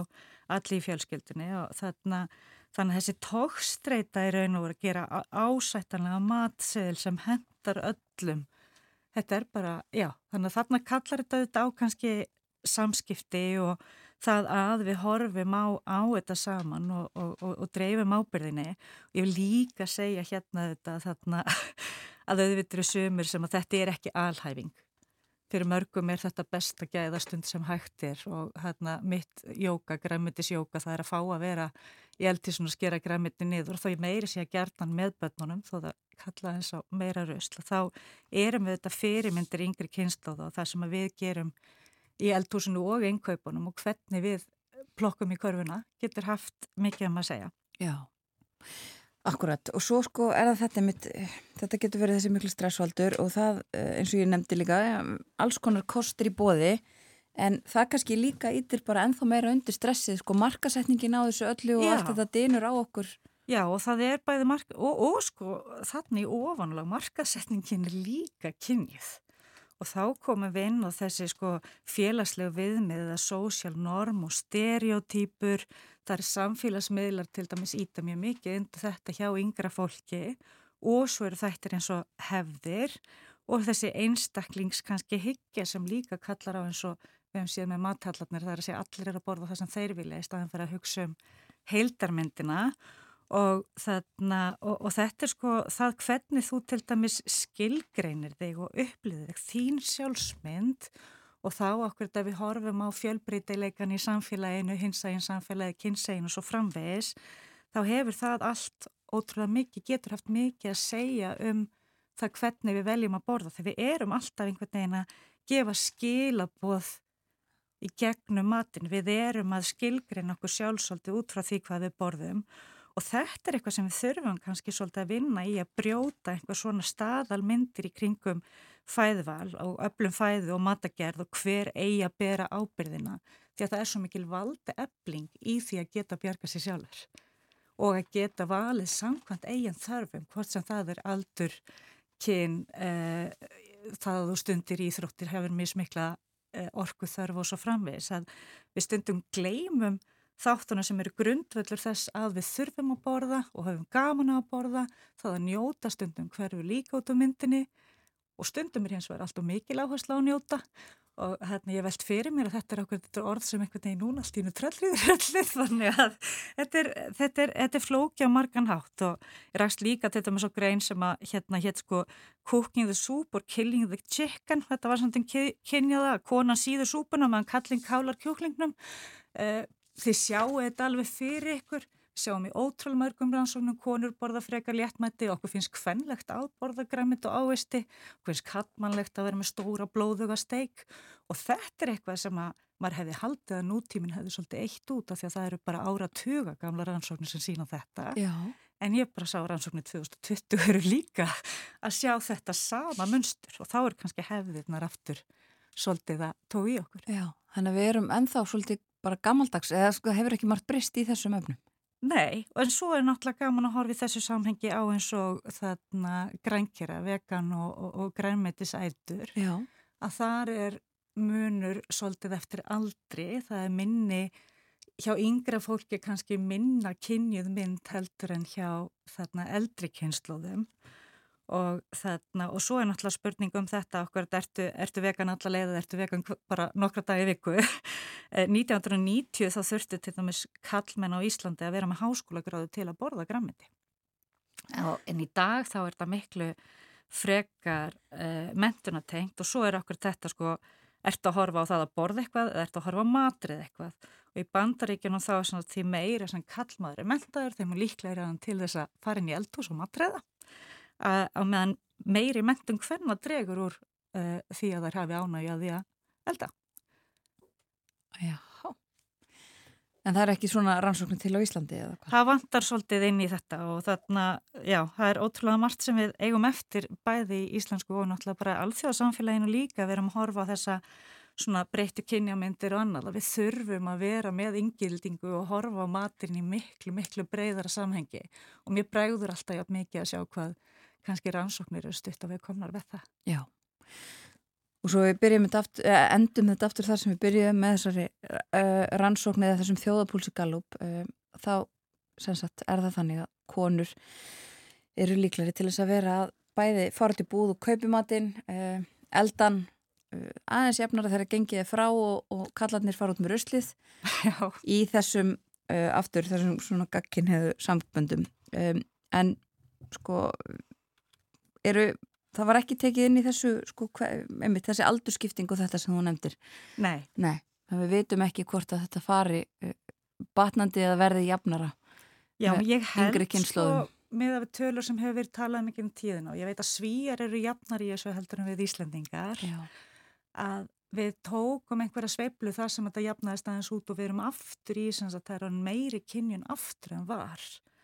allir í fjölskyldunni og þannig að Þannig að þessi tókstreita í raun og voru að gera ásættanlega matseðil sem hendar öllum. Þetta er bara, já, þannig að þarna kallar þetta auðvitað á kannski samskipti og það að við horfum á, á þetta saman og, og, og, og dreifum ábyrðinni. Ég vil líka segja hérna þetta þarna að auðvitað eru sumur sem að þetta er ekki alhæfing fyrir mörgum er þetta besta gæðastund sem hægt er og hérna mitt jóka, græmitisjóka, það er að fá að vera í eldi svona skera græmiti niður og þá er meiri sé að gertan með börnunum þó það kalla eins á meira rausl þá erum við þetta fyrirmyndir yngri kynstóða og það sem við gerum í eldhúsinu og einkaupunum og hvernig við plokkum í körfuna getur haft mikið um að segja. Já, Akkurat og svo sko er það þetta mitt, þetta getur verið þessi miklu stressvaldur og það eh, eins og ég nefndi líka alls konar kostur í bóði en það kannski líka ytir bara ennþá meira undir stressið sko markasetningin á þessu öllu og Já. allt þetta dynur á okkur. Já og það er bæði mark og, og sko þannig ofanlag markasetningin er líka kynjuð og þá komum við inn á þessi sko félagslegu viðmið eða social norm og stereotýpur það er samfélagsmiðlar til dæmis íta mjög mikið undir þetta hjá yngra fólki og svo eru þættir eins og hefðir og þessi einstaklings kannski hyggja sem líka kallar á eins og við hefum séð með mathallarnir það er að segja allir eru að borða það sem þeir vilja í staðan fyrir að hugsa um heildarmyndina og, þarna, og, og þetta er sko það hvernig þú til dæmis skilgreinir þig og upplýðir þig þín sjálfsmynd og þá okkur þetta við horfum á fjölbreytileikan í samfélaginu, hinsægin samfélagi, kynsægin og svo framvegis þá hefur það allt ótrúlega mikið, getur haft mikið að segja um það hvernig við veljum að borða. Þegar við erum alltaf einhvern veginn að gefa skilaboð í gegnum matin, við erum að skilgreina okkur sjálfsóldi út frá því hvað við borðum. og þetta er eitthvað sem við þurfum kannski svolítið að vinna í að brjóta einhver svona staðalmyndir í kringum fæðval og öllum fæðu og matagerð og hver eigi að bera ábyrðina því að það er svo mikil valda ebling í því að geta bjarga sér sjálfur og að geta valið samkvæmt eigin þörfum, hvort sem það er aldur, kyn, uh, það að þú stundir íþróttir hefur mismikla uh, orku þörf og svo framvegis. Að við stundum gleymum þáttuna sem eru grundvöldur þess að við þurfum að borða og höfum gaman að borða, það að njóta stundum hverju líka út á myndinni og stundum er hins vegar alltaf mikil áherslu á að njóta. Og hérna ég veld fyrir mér að þetta er okkur orð sem einhvern veginn núna stínu tröllriður allir þannig að þetta er, þetta er, þetta er flóki á margan hátt og ég rækst líka til þetta með svo grein sem að hérna hétt sko cooking the soup or killing the chicken. Þetta var samt en kynjaða konan síður súpuna meðan kalling kálar kjúklingnum. Uh, þið sjáu þetta alveg fyrir ykkur. Sjáum í ótrúlega mörgum rannsóknum konur borða frekar léttmætti og okkur finnst kvennlegt að borða græmit og ávisti okkur finnst kattmannlegt að vera með stóra blóðuga steik. Og þetta er eitthvað sem að maður hefði haldið að nútíminn hefði svolítið eitt út af því að það eru bara ára tuga gamla rannsóknir sem sína þetta. Já. en ég bara sá rannsóknir 2020 eru líka að sjá þetta sama munstur. Og þá er kannski hefðirnar aftur svolítið að tói okkur. Já, þannig að við erum ennþá svolítið bara gammaldags eða sko hefur ekki margt breyst í þessum öfnum. Nei, en svo er náttúrulega gaman að horfa í þessu samhengi á eins og þarna grænkjara, vegan og, og, og grænmetisætur. Já. Að þar er munur svolítið eftir aldri, það er minni, hjá yngra fólki kannski minna kynjuð mynd heldur en hjá þarna eldri kynnslóðum og þarna, og svo er náttúrulega spurning um þetta okkur, ertu, ertu vegan alla leið eða ertu vegan bara nokkra dagi viku? 1990 þá þurftu til dæmis kallmenn á Íslandi að vera með háskólagráðu til að borða grammiti en í dag þá er þetta miklu frekar uh, mentunatengt og svo er okkur þetta sko ertu að horfa á það að borða eitthvað eða ertu að horfa á matrið eitthvað? Og í bandaríkjunum þá er því meira sem kallmaður er mentaður þeim er líklega til þess að fara inn í eldhús og matriða að meðan meiri mentum hvernig dregur úr uh, því að þær hafi ánægi að að elda. Já. En það er ekki svona rannsóknir til á Íslandi eða hvað? Það vantar svolítið inn í þetta og þarna, já, það er ótrúlega margt sem við eigum eftir bæði í íslensku og náttúrulega bara alþjóðsamfélaginu líka við erum að horfa á þessa svona breyttu kynjamyndir og annað við þurfum að vera með yngildingu og horfa á matin í miklu, miklu breyðara samhengi og mér bregður alltaf mikið að sjá hvað kannski rannsóknir eru stutt að við komnar við það. Já, og svo við aftur, endum þetta aftur þar sem við byrjum með þessari uh, rannsókn eða þessum þjóðapúlsi galup, uh, þá sagt er það þannig að konur eru líklari til þess að vera að bæði fara til búð og kaupi matinn, uh, eldan, aðeins jafnara þegar gengið er frá og, og kallarnir fara út með ruslið Já. í þessum aftur, þessum svona gagkin hefur samböndum um, en sko eru, það var ekki tekið inn í þessu sko, einmitt, þessi aldurskipting og þetta sem þú nefndir Nei. Nei, þannig við veitum ekki hvort að þetta fari uh, batnandi eða verði jafnara Já, ég held sko með að við tölur sem hefur verið talað mikið um tíðin og ég veit að svíjar eru jafnar í þessu heldur en við Íslendingar Já. að við tókum einhverja sveiblu þar sem þetta jafnaðist aðeins út og við erum aftur í sem það er meiri kynjun aftur en var eh,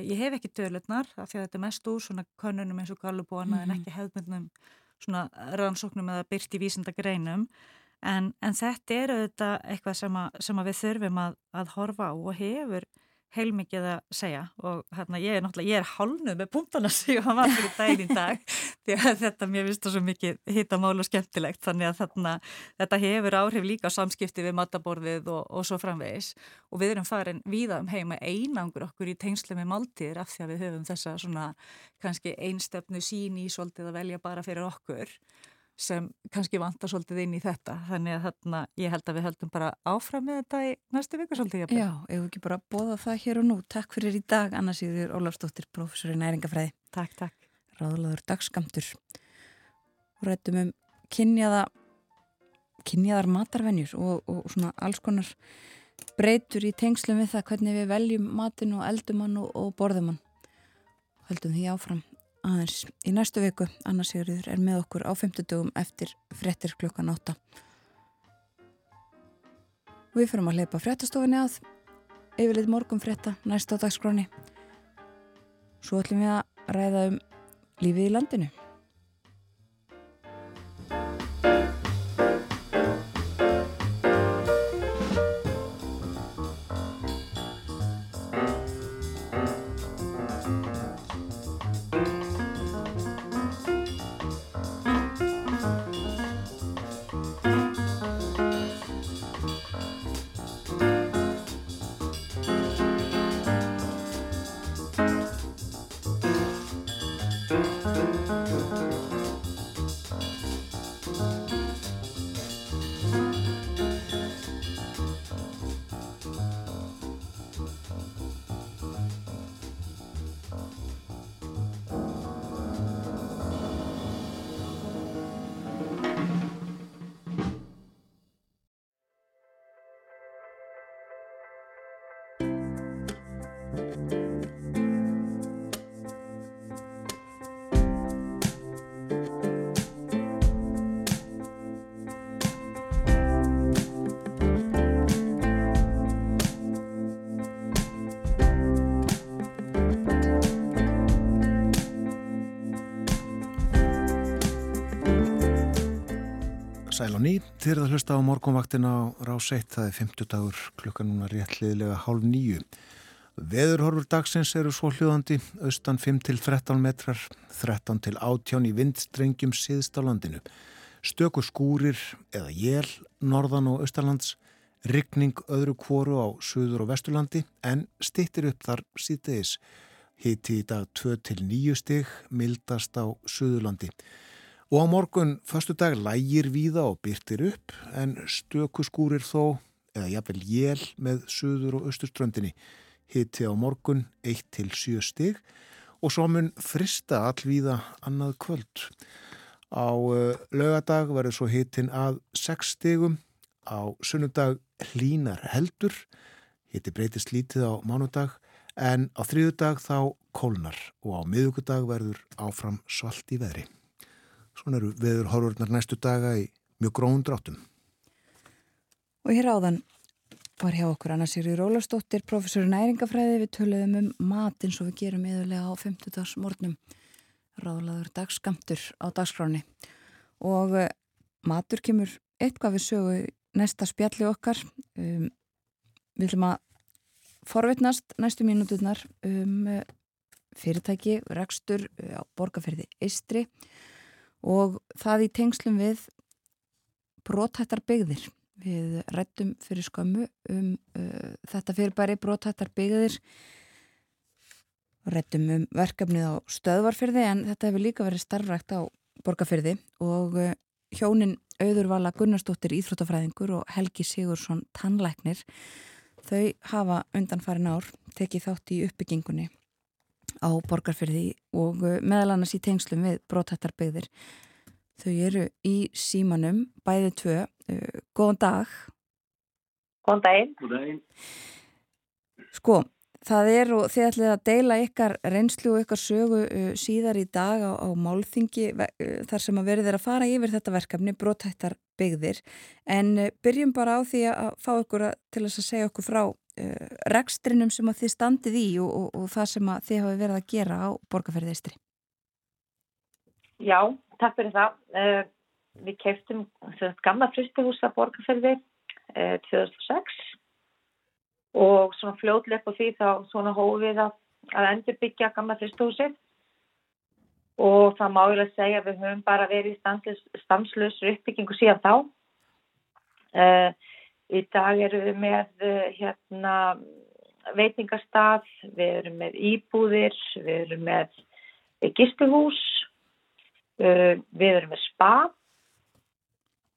ég hef ekki dölutnar af því að þetta er mest úr svona konunum eins og gallubóna mm -hmm. en ekki hefðmyndnum svona rannsóknum eða byrti vísindagreinum en, en þetta eru þetta eitthvað sem, að, sem að við þurfum að, að horfa á og hefur heilmikið að segja og hérna ég er náttúrulega, ég er hálnuð með punktana sem ég hafa fyrir daginn í dag því að þetta mér það svo mikið hittamál og skemmtilegt þannig að þarna, þetta hefur áhrif líka samskipti við mataborðið og, og svo framvegis. Og við erum farin víða um heima einangur okkur í tengslu með máltíðir af því að við höfum þessa svona kannski einstöfnu sín í svolítið að velja bara fyrir okkur sem kannski vantar svolítið inn í þetta. Þannig að þarna ég held að við höldum bara áfram með þetta í næstu viku svolítið. Já, ef við ekki bara bóða það hér og nú. Takk fyrir í dag, Anna Sigður Ólafsdóttir professor í næringafræði. Takk, takk. Ráðlaður dagskamtur rættum um kynjaða kynjaðar matarvenjur og, og svona alls konar breytur í tengslum við það hvernig við veljum matin og eldum hann og, og borðum hann. Höldum því áfram aðeins í næstu viku. Anna Sigurður er með okkur á 50 dugum eftir frettir klukkan 8. Við fyrum að leipa frettastofinni að yfirleitt morgum fretta næst á dagskráni. Svo ætlum við að ræða um lífið í landinu. Sæl og ný, þér að hlusta á morgunvaktin á rás 1, það er 50 dagur klukkan núna réttliðilega hálf nýju. Veðurhorfur dagsins eru svo hljóðandi, austan 5 til 13 metrar, 13 til 18 í vindstrengjum síðst á landinu. Stökur skúrir eða jél, norðan og austalands, ryggning öðru kvoru á söður og vesturlandi en stittir upp þar síðdeis. Hiti í dag 2 til 9 stig, mildast á söðurlandi. Og á morgun förstu dag lægir víða og byrtir upp en stökuskúrir þó, eða jafnvel jél með söður og austurströndinni. Hitti á morgun 1-7 stig og svo mun frista allvíða annað kvöld. Á lögadag verður svo hittin að 6 stigum, á sunnundag hlínar heldur, hitti breytist lítið á mánudag en á þriðudag þá kólnar og á miðugudag verður áfram svalt í veðri. Svona eru veður horfurnar næstu daga í mjög gróðum dráttum. Og hér áðan var hjá okkur Anna Sigri Rólastóttir, professor næringafræði, við töluðum um matinn svo við gerum yðurlega á 50 dags morgnum, ráðlaður dagskamtur á dagskráni. Og uh, matur kemur eitthvað við sögu næsta spjalli okkar. Um, við ætlum að forvitnast næstu mínúturnar um uh, fyrirtæki, rekstur uh, á borgarferði Istri og og það í tengslum við brótættar byggðir. Við rættum fyrir skömmu um uh, þetta fyrirbæri brótættar byggðir rættum um verkefnið á stöðvarfyrði en þetta hefur líka verið starfrækt á borgarfyrði og uh, hjónin Auðurvala Gunnarsdóttir Íþróttafræðingur og Helgi Sigursson Tannlæknir þau hafa undan farin ár tekið þátt í uppbyggingunni á borgarfyrði og uh, meðal annars í tengslum við brótættar byggðir. Þau eru í símanum, bæði tvö. Uh, góðan dag. Góðan daginn. Góðan daginn. Sko, það er og þið ætlið að deila ykkar reynslu og ykkar sögu uh, síðar í dag á, á málþingi þar sem að verið er að fara yfir þetta verkefni, brótættar byggðir. En byrjum bara á því að fá ykkur að, til að segja okkur frá rekstrinum sem að þið standið í og, og, og það sem að þið hafi verið að gera á borgarferðistri. Já, takk fyrir það. Uh, við keftum gamla fristihús að borgarferði uh, 2006 og svona fljóðlepp og því þá svona hófið að, að endur byggja gamla fristihúsið og það má ég að segja að við höfum bara verið í stanslösur uppbyggingu síðan þá. Uh, í dag erum við með uh, hérna, veitingarstað, við erum með íbúðir, við erum með gistuhús, uh, við erum með spa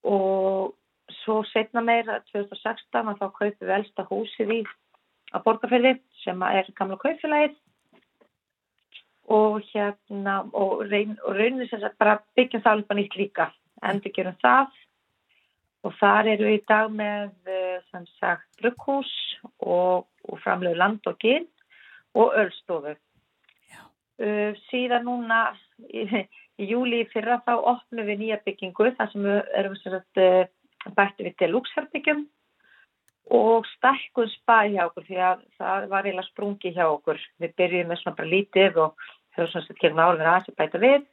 og svo setna meira 2016 að þá kaupum við elsta húsið í að borgarferði sem er gamla kaupfélagið og hérna og, reyn, og raunir sem bara byggjum það alveg nýtt líka endur gerum það og þar eru við í dag með eh, sem sagt brugghús og, og framlegu land og ginn og öllstofu uh, síðan núna í, í júli fyrra þá opnum við nýja byggingu þar sem við erum sagt uh, bætti við til lúksherbyggjum og stakkum spa hjá okkur því að það var eiginlega sprungi hjá okkur. Við byrjum með svona bara lítið og höfum svona sett kemur álverið aðeins að bæta við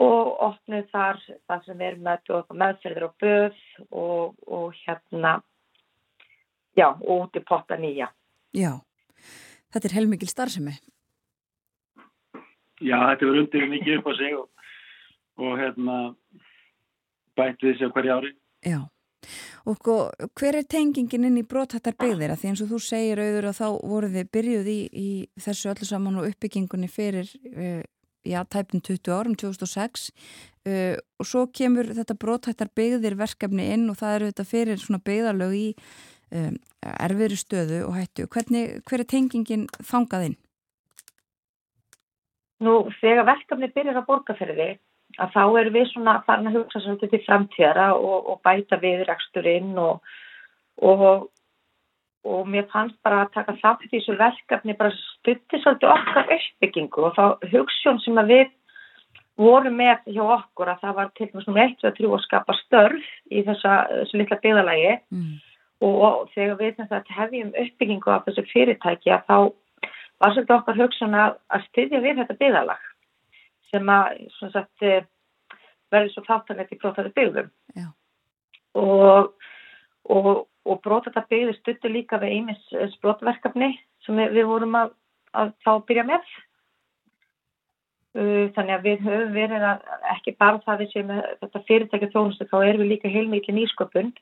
og opnum þar það sem er með meðferðir og böð og, og hérna já, og út í potta nýja. Já, þetta er heilmikil starfsemi. Já, þetta verður undir mikið upp á sig og, og hérna bætt við sér hverja ári. Já, og sko, hver er tengingin inn í brotthættar byggðir? Því eins og þú segir auður að þá voru þið byrjuð í, í þessu öllu saman og uppbyggingunni fyrir, uh, já, tæpum 20 árum, 2006 uh, og svo kemur þetta brotthættar byggðir verkefni inn og það eru þetta fyrir svona byggðarlög í um, erfiðri stöðu og hættu. Hvernig, hver er tengingin þangað inn? Nú, þegar verkefni byrjar að borgarferði að þá erum við svona farin að hugsa svolítið til framtíðara og, og bæta við reksturinn og, og, og mér fannst bara að taka þátt í þessu verkefni bara stutti svolítið okkar uppbyggingu og þá hugssjón sem að við vorum með hjá okkur að það var til og með svona eitt að trú að skapa störf í þessa, þessu litla byggðalagi mm. og þegar við hefjum uppbyggingu af þessu fyrirtæki að þá var svolítið okkar hugsun að, að styðja við þetta byggðalag sem að sagt, eh, verður svo þáttanlegt í brótættar byggðum. Og, og, og brótættar byggði stuttur líka við einmis brotverkefni sem við, vorum að, að þá byrja með uh, þannig að við höfum verið að ekki bara það séum þetta fyrirtækja þjónustu þá erum við líka heilmikið nýsköpun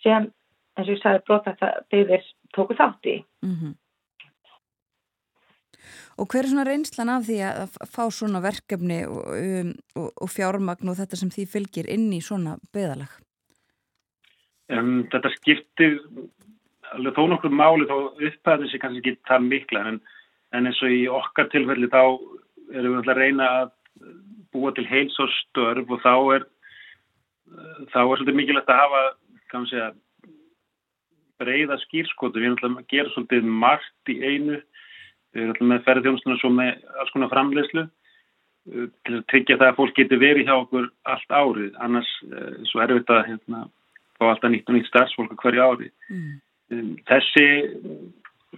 sem eins og ég sagði brótættar byggðir tóku þátt í mm -hmm. Og hver er svona reynslan af því að fá svona verkefni og, um, og, fjármagn og þetta sem því fylgir inn í svona beðalag? Um, þetta skiptir alveg þó nokkur máli þó upphæðin sem kannski ekki það mikla en, en eins og í okkar tilfelli þá erum við að reyna að búa til heils og störf og þá er þá er svolítið mikilvægt að hafa kannski að breyða skýrskotu, við erum að gera svolítið margt í einu. Við erum alltaf með ferðjónstuna svo með alls konar framleyslu uh, til að tryggja það að fólk getur verið hjá okkur allt árið, annars uh, svo við þetta hérna, fá alltaf nýtt og nýtt starfsfólk hverju ári. Mm. Þessi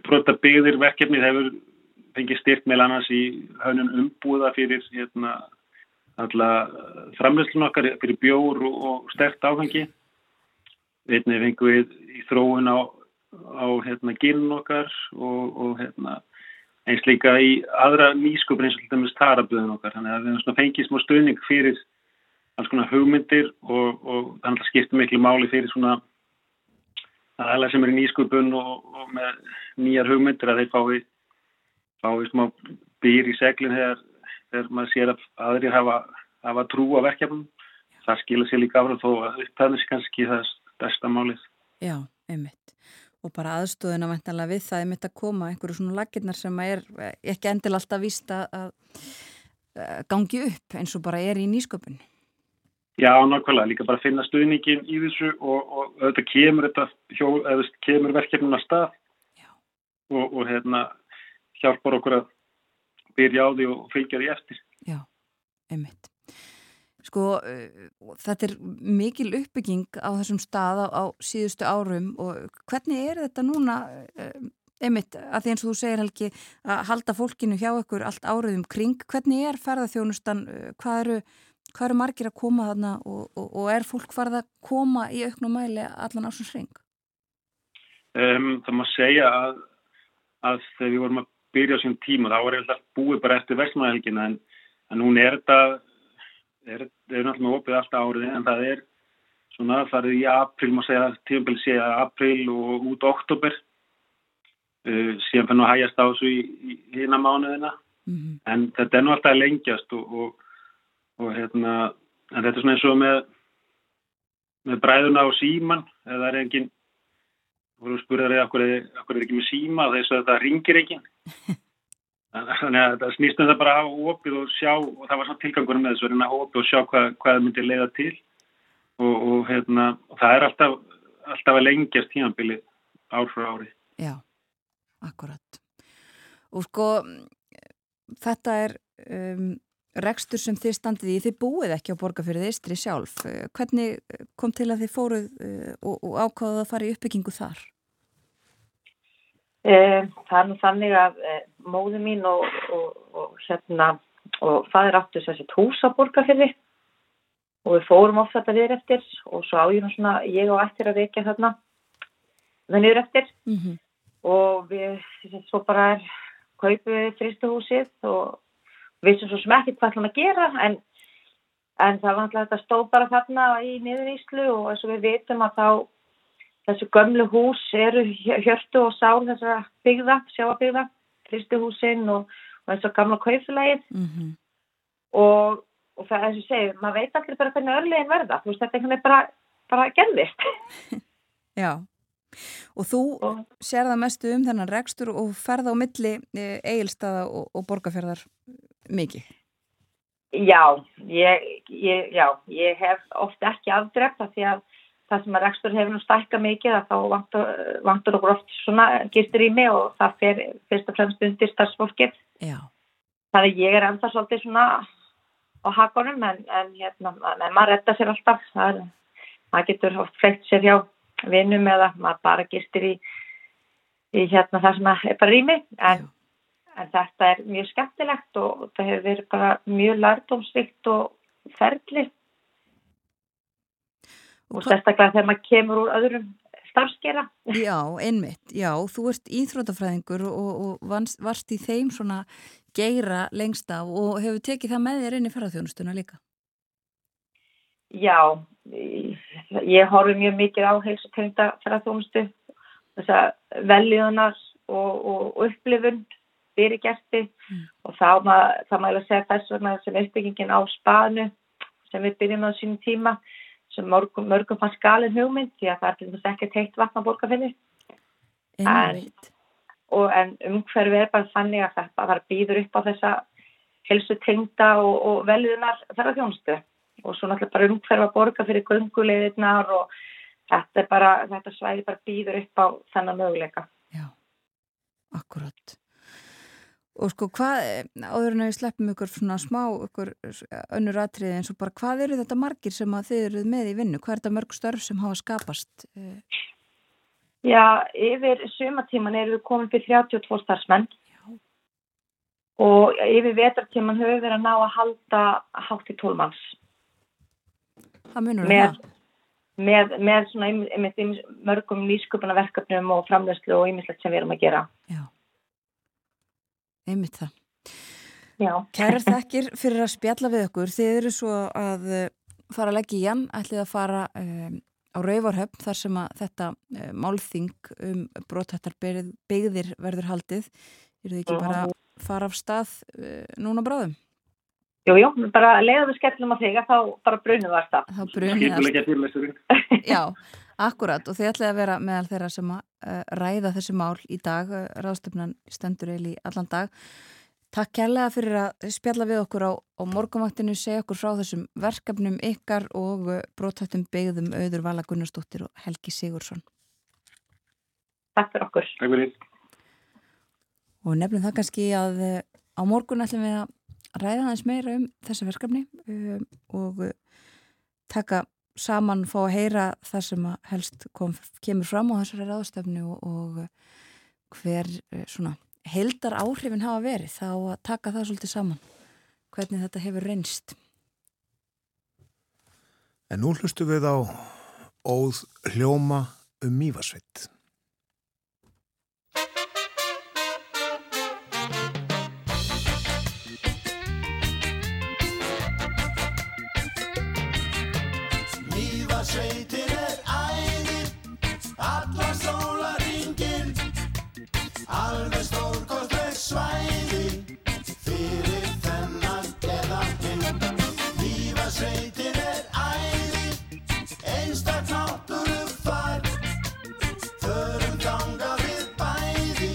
brota byggðir verkefni hefur fengið styrk með annars í haunum umbúða fyrir hérna, alla framleyslun okkar fyrir bjór og, og stert áhengi. Við fengum við í þróun á, á hérna, gilun okkar og, og hérna eins líka í aðra nýskupur eins og til dæmis taraböðun okkar þannig að við fengið smá stöðning fyrir alls konar hugmyndir og, og þannig að skipta miklu máli fyrir svona aðalega sem er í nýskupun og, og með nýjar hugmyndir að þeir fái fái smá byr í seglinn þegar, þegar maður sér að aðrir hafa, hafa trú á verkefnum. Það skilur sér líka áfram þó að upptæðnis kannski það er stærsta málið. Já, einmitt. Og bara aðstóðina vantanlega við það er mitt að koma einhverju svona laginnar sem er ekki endil alltaf víst að gangi upp eins og bara er í nýsköpun. Já, nákvæmlega, líka bara finna stuðningin í þessu og, og auðvitað kemur þetta eða kemur verkefnum að stað og, og hérna hjálpar okkur að byrja á því og fylgja því eftir. Já, einmitt. Sko, uh, þetta er mikil uppbygging á þessum stað á, á síðustu árum og hvernig er þetta núna, uh, einmitt, að því eins og þú segir Helgi, að halda fólkinu hjá ykkur allt áriðum kring, hvernig er ferðarþjónustan, uh, hvað eru, hvað eru margir að koma þarna og, og, og er fólk farið að koma í auknum mæli allan ásins ring? Um, það má segja að, að þegar við vorum að byrja á sín tíma, þá var þetta búið bara eftir vestmæðhelgina en, en núna er þetta er, er náttúrulega opið alltaf árið en það er svona farið í april, má segja, tíumbil segja april og út oktober uh, síðan fyrir að hægjast á þessu í, í hína mánuðina mm -hmm. en þetta er nú alltaf lengjast og, og, og hérna en þetta er svona eins og með með bræðuna og síman eða er enginn voru spurðar eða okkur er ekki með síma þess að þetta ringir ekki. Þannig að það snýstum það bara á opið og sjá og það var svona tilgangunum með þessu að opið og sjá hvað, hvað það myndi leiða til. Og, og hérna og það er alltaf, alltaf að lengjast tímanbili ár frá ári. Já, akkurat. Og sko þetta er um, rekstur sem þið standið í, þið búið ekki á borgarfyrðið Istri sjálf hvernig kom til að þið fóruð uh, og, og ákváðuð að fara í uppbyggingu þar? Eh, það er nú þannig að eh, móðu mín og, og, og hérna og það er áttu þessi hús á borgarfyrði og við fórum oft þetta við eftir og svo á ég nú svona ég á eftir að vekja þarna það niður eftir mm -hmm. og við svo bara er kaupið fristuhúsið og vissum svo sem ekki hvað ætlum að gera en, en það var alltaf þetta stóð bara þarna í niður Íslu og eins og við vitum að þá þessu gömlu hús eru hjörtu og sál þessara byggða, sjáabygða, kristuhúsin og, og eins og gamla kauflægið mm -hmm. og, og það er þess að segja, maður veit allir bara hvernig örlegin verða, þú veist þetta er veginn bara, bara gerðist. Já, og þú og, sér það mestu um þennan rekstur og ferða á milli eigilstaða og, og borgarferðar mikið. Já ég, ég, já, ég hef ofta ekki afdreft af því að það sem að rekstur hefur nú stækka mikið að þá vantur, vantur okkur oft svona gistur í mig og það fer fyrst og fremst undir starfsfólkið. Já. Þannig að ég er enda svolítið svona á hakonum en, en hérna, en maður redda sér alltaf. Það er, maður getur oft fleitt sér hjá vinnum eða maður bara gistur í, í hérna það sem er bara í mig en, en þetta er mjög skemmtilegt og það hefur verið bara mjög lærdomsvikt og ferðlið og sérstaklega þegar maður kemur úr öðrum starfskera. Já, einmitt, já, þú ert íþrótafræðingur og, og varst, varst í þeim svona geira lengst af og hefur tekið það með þér inn í ferðarþjónustuna líka. Já, ég horfi mjög mikið á heilsutengta ferðarþjónustu, þess að veljuðunar og, og, og upplifun fyrir gerti mm. og þá maður mað að segja þess vegna sem uppbyggingin á spanu sem við byrjum á sínum tíma sem mörgum, mörgum fannst galin hugmynd því að það er til dæmis ekki teitt vatn á borgarfinni en, en umhverfið er bara þannig að þetta var býður upp á þessa helsu tengda og, og veljunar ferðarþjónustu og svo náttúrulega bara umhverfa borgar fyrir gungulegðirnar og þetta, bara, þetta svæði bara býður upp á þennan möguleika. Já, akkurat Og sko hvað, áður en að við sleppum ykkur svona smá, ykkur önnur atriði eins og bara hvað eru þetta margir sem að þið eruð með í vinnu? Hvað er þetta mörg störf sem hafa skapast? Já, yfir sumatíman eru við komin fyrir 32 starfsmenn Já. og yfir vetartíman höfum við verið að ná að halda hátt í tólmanns. Það munur með, það? Með, með svona með mörgum nýsköpuna verkefnum og framlegslu og ýmislegt sem við erum að gera. Já einmitt það. Já. Kærar þekkir fyrir að spjalla við okkur. Þið eru svo að eh, fara að leggja í hann, ætlið að fara um, á Rauvarhöfn þar sem að þetta um, málþing um brothættar byggðir verður haldið. Eru þið ekki bara að fara af stað uh, núna bráðum? Jú, jú, bara leiðum við skellum að þig að þá bara brunum við að stað. Þá brunum við að stað. Já, akkurat og þið ætlið að vera meðal þeirra sem að uh, ræða þessi mál í dag. Uh, Ráðstöfnan stendur eil í allan dag. Takk kærlega fyrir að spjalla við okkur á, á morgumaktinu, segja okkur frá þessum verkefnum ykkar og uh, brótættum byggðum auður Vala Gunnarsdóttir og Helgi Sigursson. Takk fyrir okkur. Takk fyrir. Og nefnum það kannski að á morgun ætlum við að ræða aðeins meira um þessi verkefni um, og taka saman, fá að heyra það sem helst kom, kemur fram á þessari ráðstöfnu og, og hver svona heldar áhrifin hafa verið þá að taka það svolítið saman hvernig þetta hefur reynst. En nú hlustu við á óð hljóma um mývasveit svæði fyrir þennan eða hinn. Mývasveitin er æði einstak náttúru far förum ganga við bæði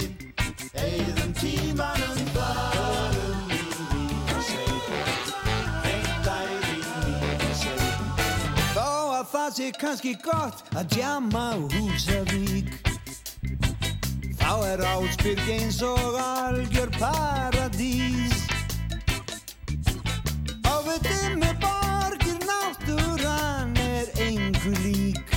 eigðum tímanum þarum. Í Mývasveit eitt æði í Mývasveit Þó að það sé kannski gott að djama á Húsavík Þá er Ásbyrg eins og algjör paradís. Og við dimmu borgir náttúran er engu lík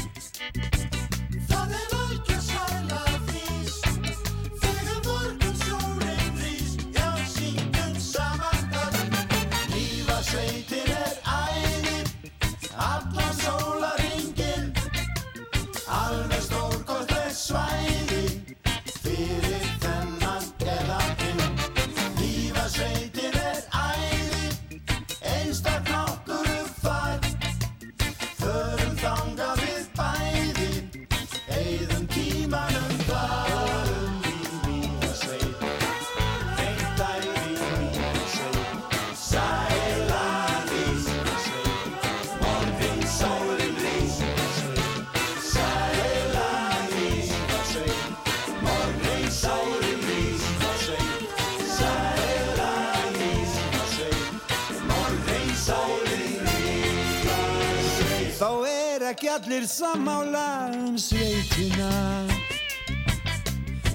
allir sammála um sveitina.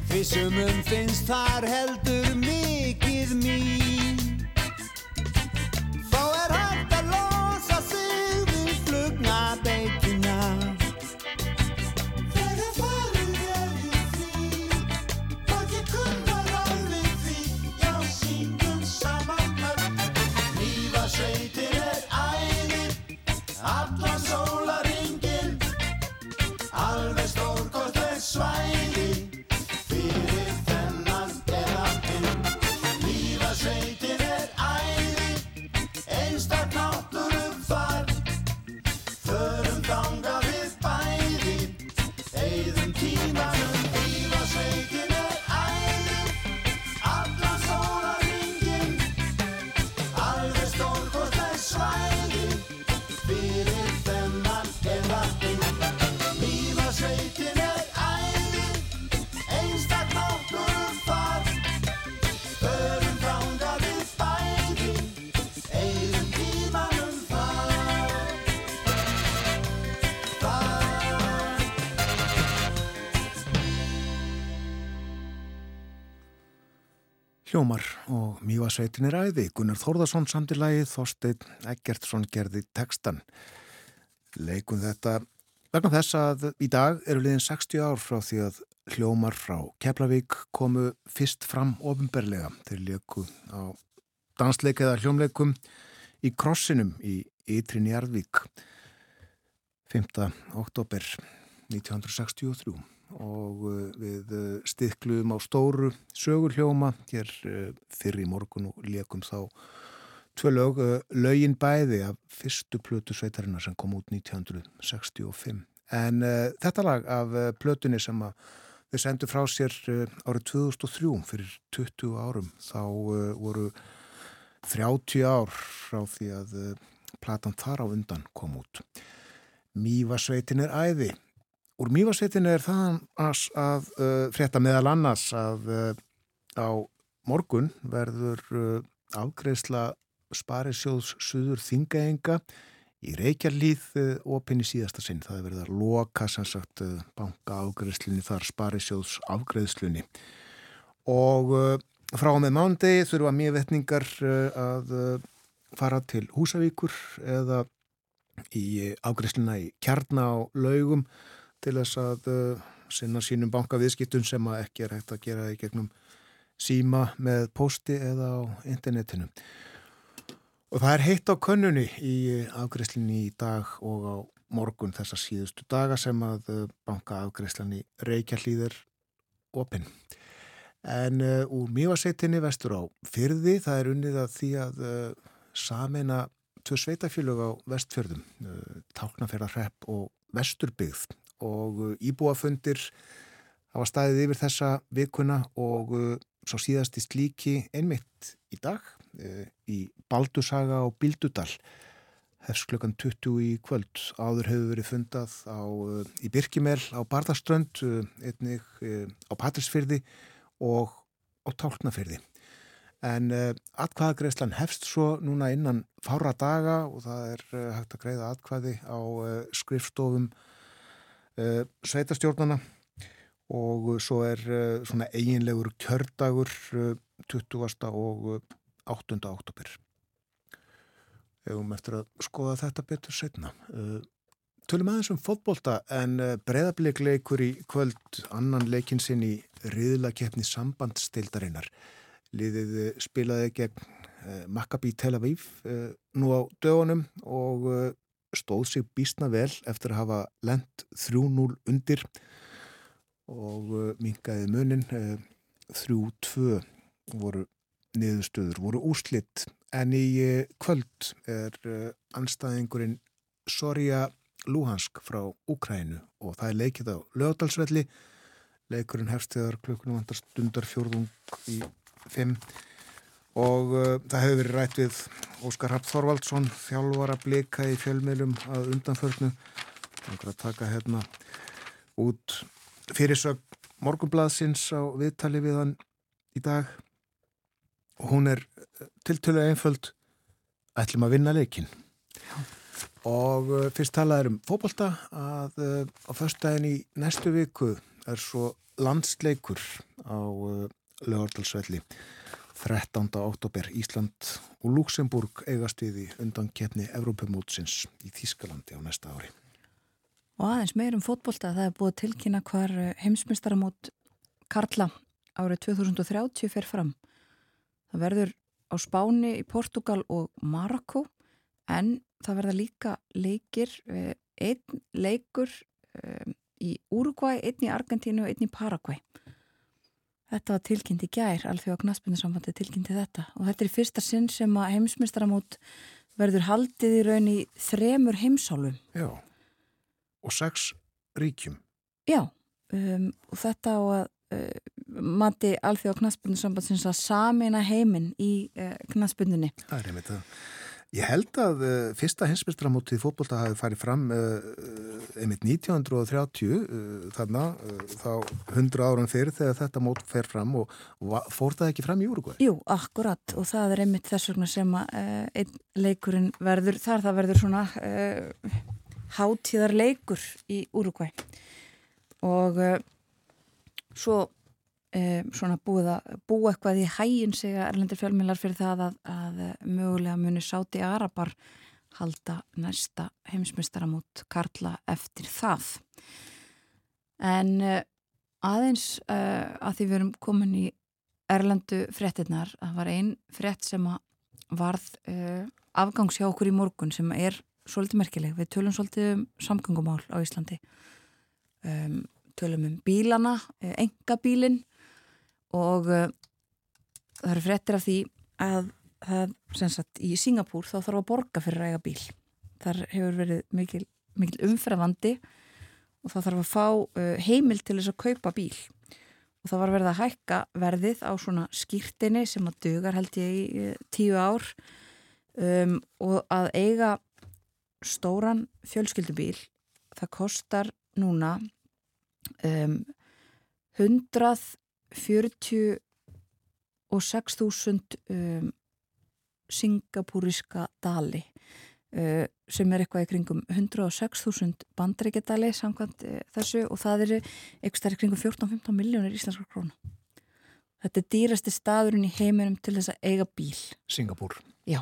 Því sumum finnst þar heldur mikið mín Hljómar og Mývasveitin er æði, Gunnar Þórðarsson samti lagið, Þorstein Eggertsson gerði textan. Leikum þetta vegna þess að í dag eru liðin 60 ár frá því að hljómar frá Keflavík komu fyrst fram ofinberlega til leiku á dansleik eða hljómleikum í krossinum í Ytri Njarðvík 5. oktober 1963 og uh, við uh, stiklum á stóru sögurhljóma hér uh, fyrir í morgun og leikum þá tvö lög, lögin bæði af fyrstu plötu sveitarinnar sem kom út 1965 en þetta lag af plötunni sem þau sendu frá sér árið 2003 fyrir 20 árum þá voru 30 ár frá því að platan þar á undan kom út. Mývasveitin er æði Úr Mývasveitin er það að, uh, frétta meðal annars að uh, á morgun verður uh, afgreðsla Sparisjóðs Suður Þingaenga í Reykjarlíð opinn í síðasta sinn. Það er verið að loka sem sagt banka afgreðslunni þar Sparisjóðs afgreðslunni og frá með mándegi þurfa mjög vetningar að fara til Húsavíkur eða í ágreisluna í kjarna á laugum til þess að sinna sínum bankaviðskiptun sem að ekki er hægt að gera í gegnum síma með posti eða á internetinu. Og það er heitt á könnunni í afgreifslinni í dag og á morgun þessar síðustu daga sem að banka afgreifslinni reykja hlýðir opinn. En uh, úr mjögarseitinni vestur á fyrði það er unnið að því að uh, samena tvö sveitafélög á vestfjörðum, uh, Tálknafjörðarrepp og Vesturbyggð og íbúafundir hafa staðið yfir þessa vikuna og svo síðast í slíki einmitt í dag í Baldursaga og Bildudal hefst klukkan 20 í kvöld. Áður hefur verið fundað á, í Birkimel á Barðarströnd einnig á Patrísfyrði og á Tálknafyrði en uh, atkvæðagreislan hefst svo núna innan fára daga og það er uh, hægt að greiða atkvæði á uh, skrifstofum sveitastjórnana og svo er svona eiginlegur kjördagur 20. og 8. oktober. Erum eftir að skoða þetta betur setna. Tölum aðeins um fótbolta en breðablikleikur í kvöld annan leikinn sinn í riðlakeppni sambandstildarinnar. Liðið spilaði gegn Maccabi Tel Aviv nú á dögunum og stóð sig bísna vel eftir að hafa lent 3-0 undir og mingaði munin 3-2 voru niðurstöður voru úrslitt en í kvöld er anstæðingurinn Soria Luhansk frá Úkrænu og það er leikið á lögadalsvelli leikurinn hefstiðar klukkunum vantar stundar fjórðung í fimm og uh, það hefur verið rætt við Óskar Rapp Þorvaldsson þjálfara blika í fjölmiðlum að undanförnu. Þannig að taka hérna út fyrirsög morgunbladsins á viðtali við hann í dag. Og hún er tiltölu einföld. Ætlum að vinna leikin Já. og uh, fyrst talaður um fókbalta að uh, á förstæðin í næstu viku er svo landsleikur á uh, lögardalsvelli 13. oktober Ísland og Luxemburg eigast við í undan keppni Evrópumótsins í Þískalandi á næsta ári. Og aðeins meirum fótbolta það er búið tilkynna hvar heimsmyndstaramót Karla árið 2030 fer fram. Það verður á Spáni í Portugal og Marokko en það verða líka leikir, einn leikur í Uruguay, einn í Argentínu og einn í Paraguay. Þetta var tilkynnt í gær, alþjóða knaspunnsambandi tilkynnti þetta og þetta er í fyrsta sinn sem að heimsmyndstaramót verður haldið í raun í þremur heimsálum. Já, og sex ríkjum. Já, um, og þetta á að uh, mati alþjóða knaspunnsambandins að samina heiminn í uh, knaspunninni. Það er einmitt það. Ég held að uh, fyrsta hinsmestramótið fótbolta hafi farið fram uh, einmitt 1930 uh, þarna, þá 100 áran fyrir þegar þetta mót fer fram og, og fór það ekki fram í Uruguay? Jú, akkurat og það er einmitt þess vegna sem að leikurinn verður, þar það verður svona hátíðar leikur í Uruguay og svo Um, svona búið að búa eitthvað í hægin að erlendir fjölmilar fyrir það að, að mögulega muni sáti Arabar halda næsta heimsmyndstaramót Karla eftir það. En uh, aðeins uh, að því við erum komin í erlendu frettinnar að var einn frett sem að varð uh, afgangs hjá okkur í morgun sem er svolítið merkileg, við tölum svolítið um samgöngumál á Íslandi. Um, tölum um bílana engabílin og uh, það eru frettir af því að það, sem sagt, í Singapúr þá þarf að borga fyrir að eiga bíl. Þar hefur verið mikil, mikil umfrafandi og það þarf að fá uh, heimil til þess að kaupa bíl. Og það var verið að hækka verðið á svona skýrtinni sem að dugar held ég í uh, tíu ár um, og að eiga stóran fjölskyldubíl það kostar núna um, 100 46.000 um, singapúriska dali uh, sem er eitthvað í kringum 106.000 bandreikidali samkvæmt uh, þessu og það eru eitthvað í kringum 14-15 miljónir íslenskar krónu. þetta er dýrasti staðurinn í heiminum til þess að eiga bíl. Singapúr. Já.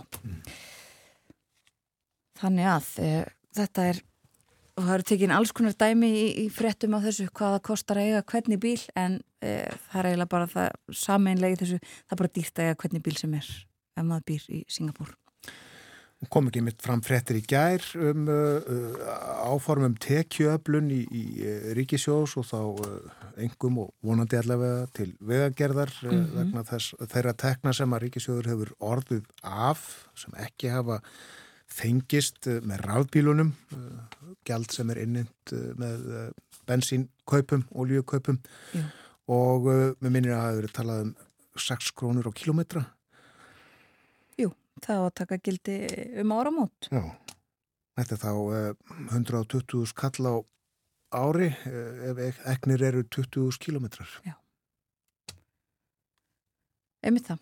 Þannig að e, þetta er, og það eru tekin alls konar dæmi í, í fréttum á þessu hvaða kostar að eiga hvernig bíl en e, það er eiginlega bara það sameinlegi þessu, það er bara dýrt að eiga hvernig bíl sem er ef maður býr í Singapúr. kom ekki mitt fram fréttir í gær um uh, áformum tekjuöflun í, í uh, ríkisjós og þá uh, engum og vonandi allavega til vegagerðar mm. -hmm. vegna þess, þeirra tekna sem að ríkisjóður hefur orðið af sem ekki hafa fengist uh, með rafbílunum uh, gjald sem er innint uh, með bensínkaupum, olíukaupum Já. og með minnir að það hefur talað um 6 krónur á kilometra Jú, það á að taka gildi um áramót. Já, þetta er þá uh, 120 skall á ári ef ek- eknir eru 20 kilometrar. Einmitt það.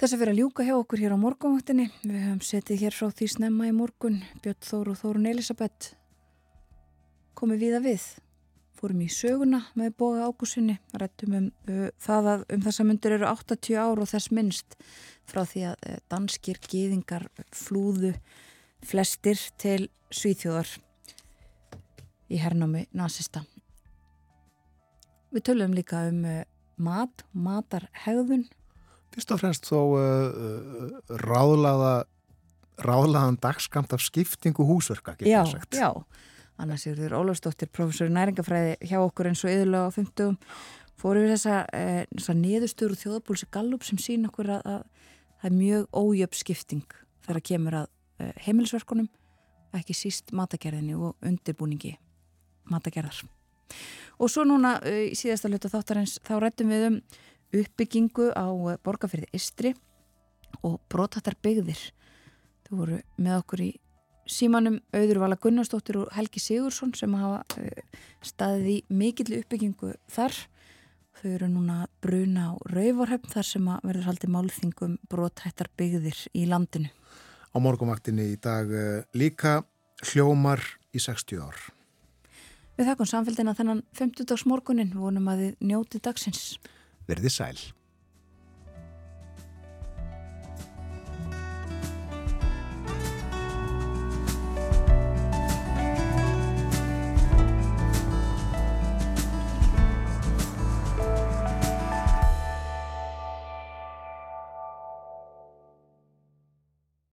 Þess að vera ljúka hjá okkur hér á morgunvaktinni. Við höfum setið hér frá því snemma í morgun. Björn Þór og Þórun Elisabeth komið viða við. Fórum í söguna með boga ágúsinni. Rættum um uh, það að um þessa myndir eru 80 ár og þess minnst frá því að uh, danskir gýðingar flúðu flestir til Svíþjóðar í hernámi nazista. Við tölum líka um uh, mat, matarhegðun Fyrst og fremst þó uh, uh, ráðlaða ráðlaðan dagskamt af skiptingu húsverka, Já, já. Anna Sigurður Ólafsdóttir, professor í næringafræði hjá okkur eins og yðurlega á 50 fóru við þessa, eh, þessa niðurstöru þjóðabúlsi Gallup sem sín okkur að, að það er mjög ójöfn skipting þegar kemur að eh, heimilisverkunum ekki síst matagerðinni og undirbúningi matagerðar. Og svo núna eh, í síðasta hluta þáttarins þá rættum við um uppbyggingu á eh, borgarfyrði Istri og brotattar byggðir. Þau voru með okkur í símanum Auður Vala Gunnarsdóttir og Helgi Sigursson sem hafa uh, staðið í mikill uppbyggingu þar. Þau eru núna bruna á Rauvarhöfn þar sem að verður haldið málþingum brotthættar byggðir í landinu. Á morgumvaktinni í dag uh, líka hljómar í 60 ár. Við þakkum samfélgina þennan 50 dags morgunin vonum að þið njótið dagsins. Verði sæl.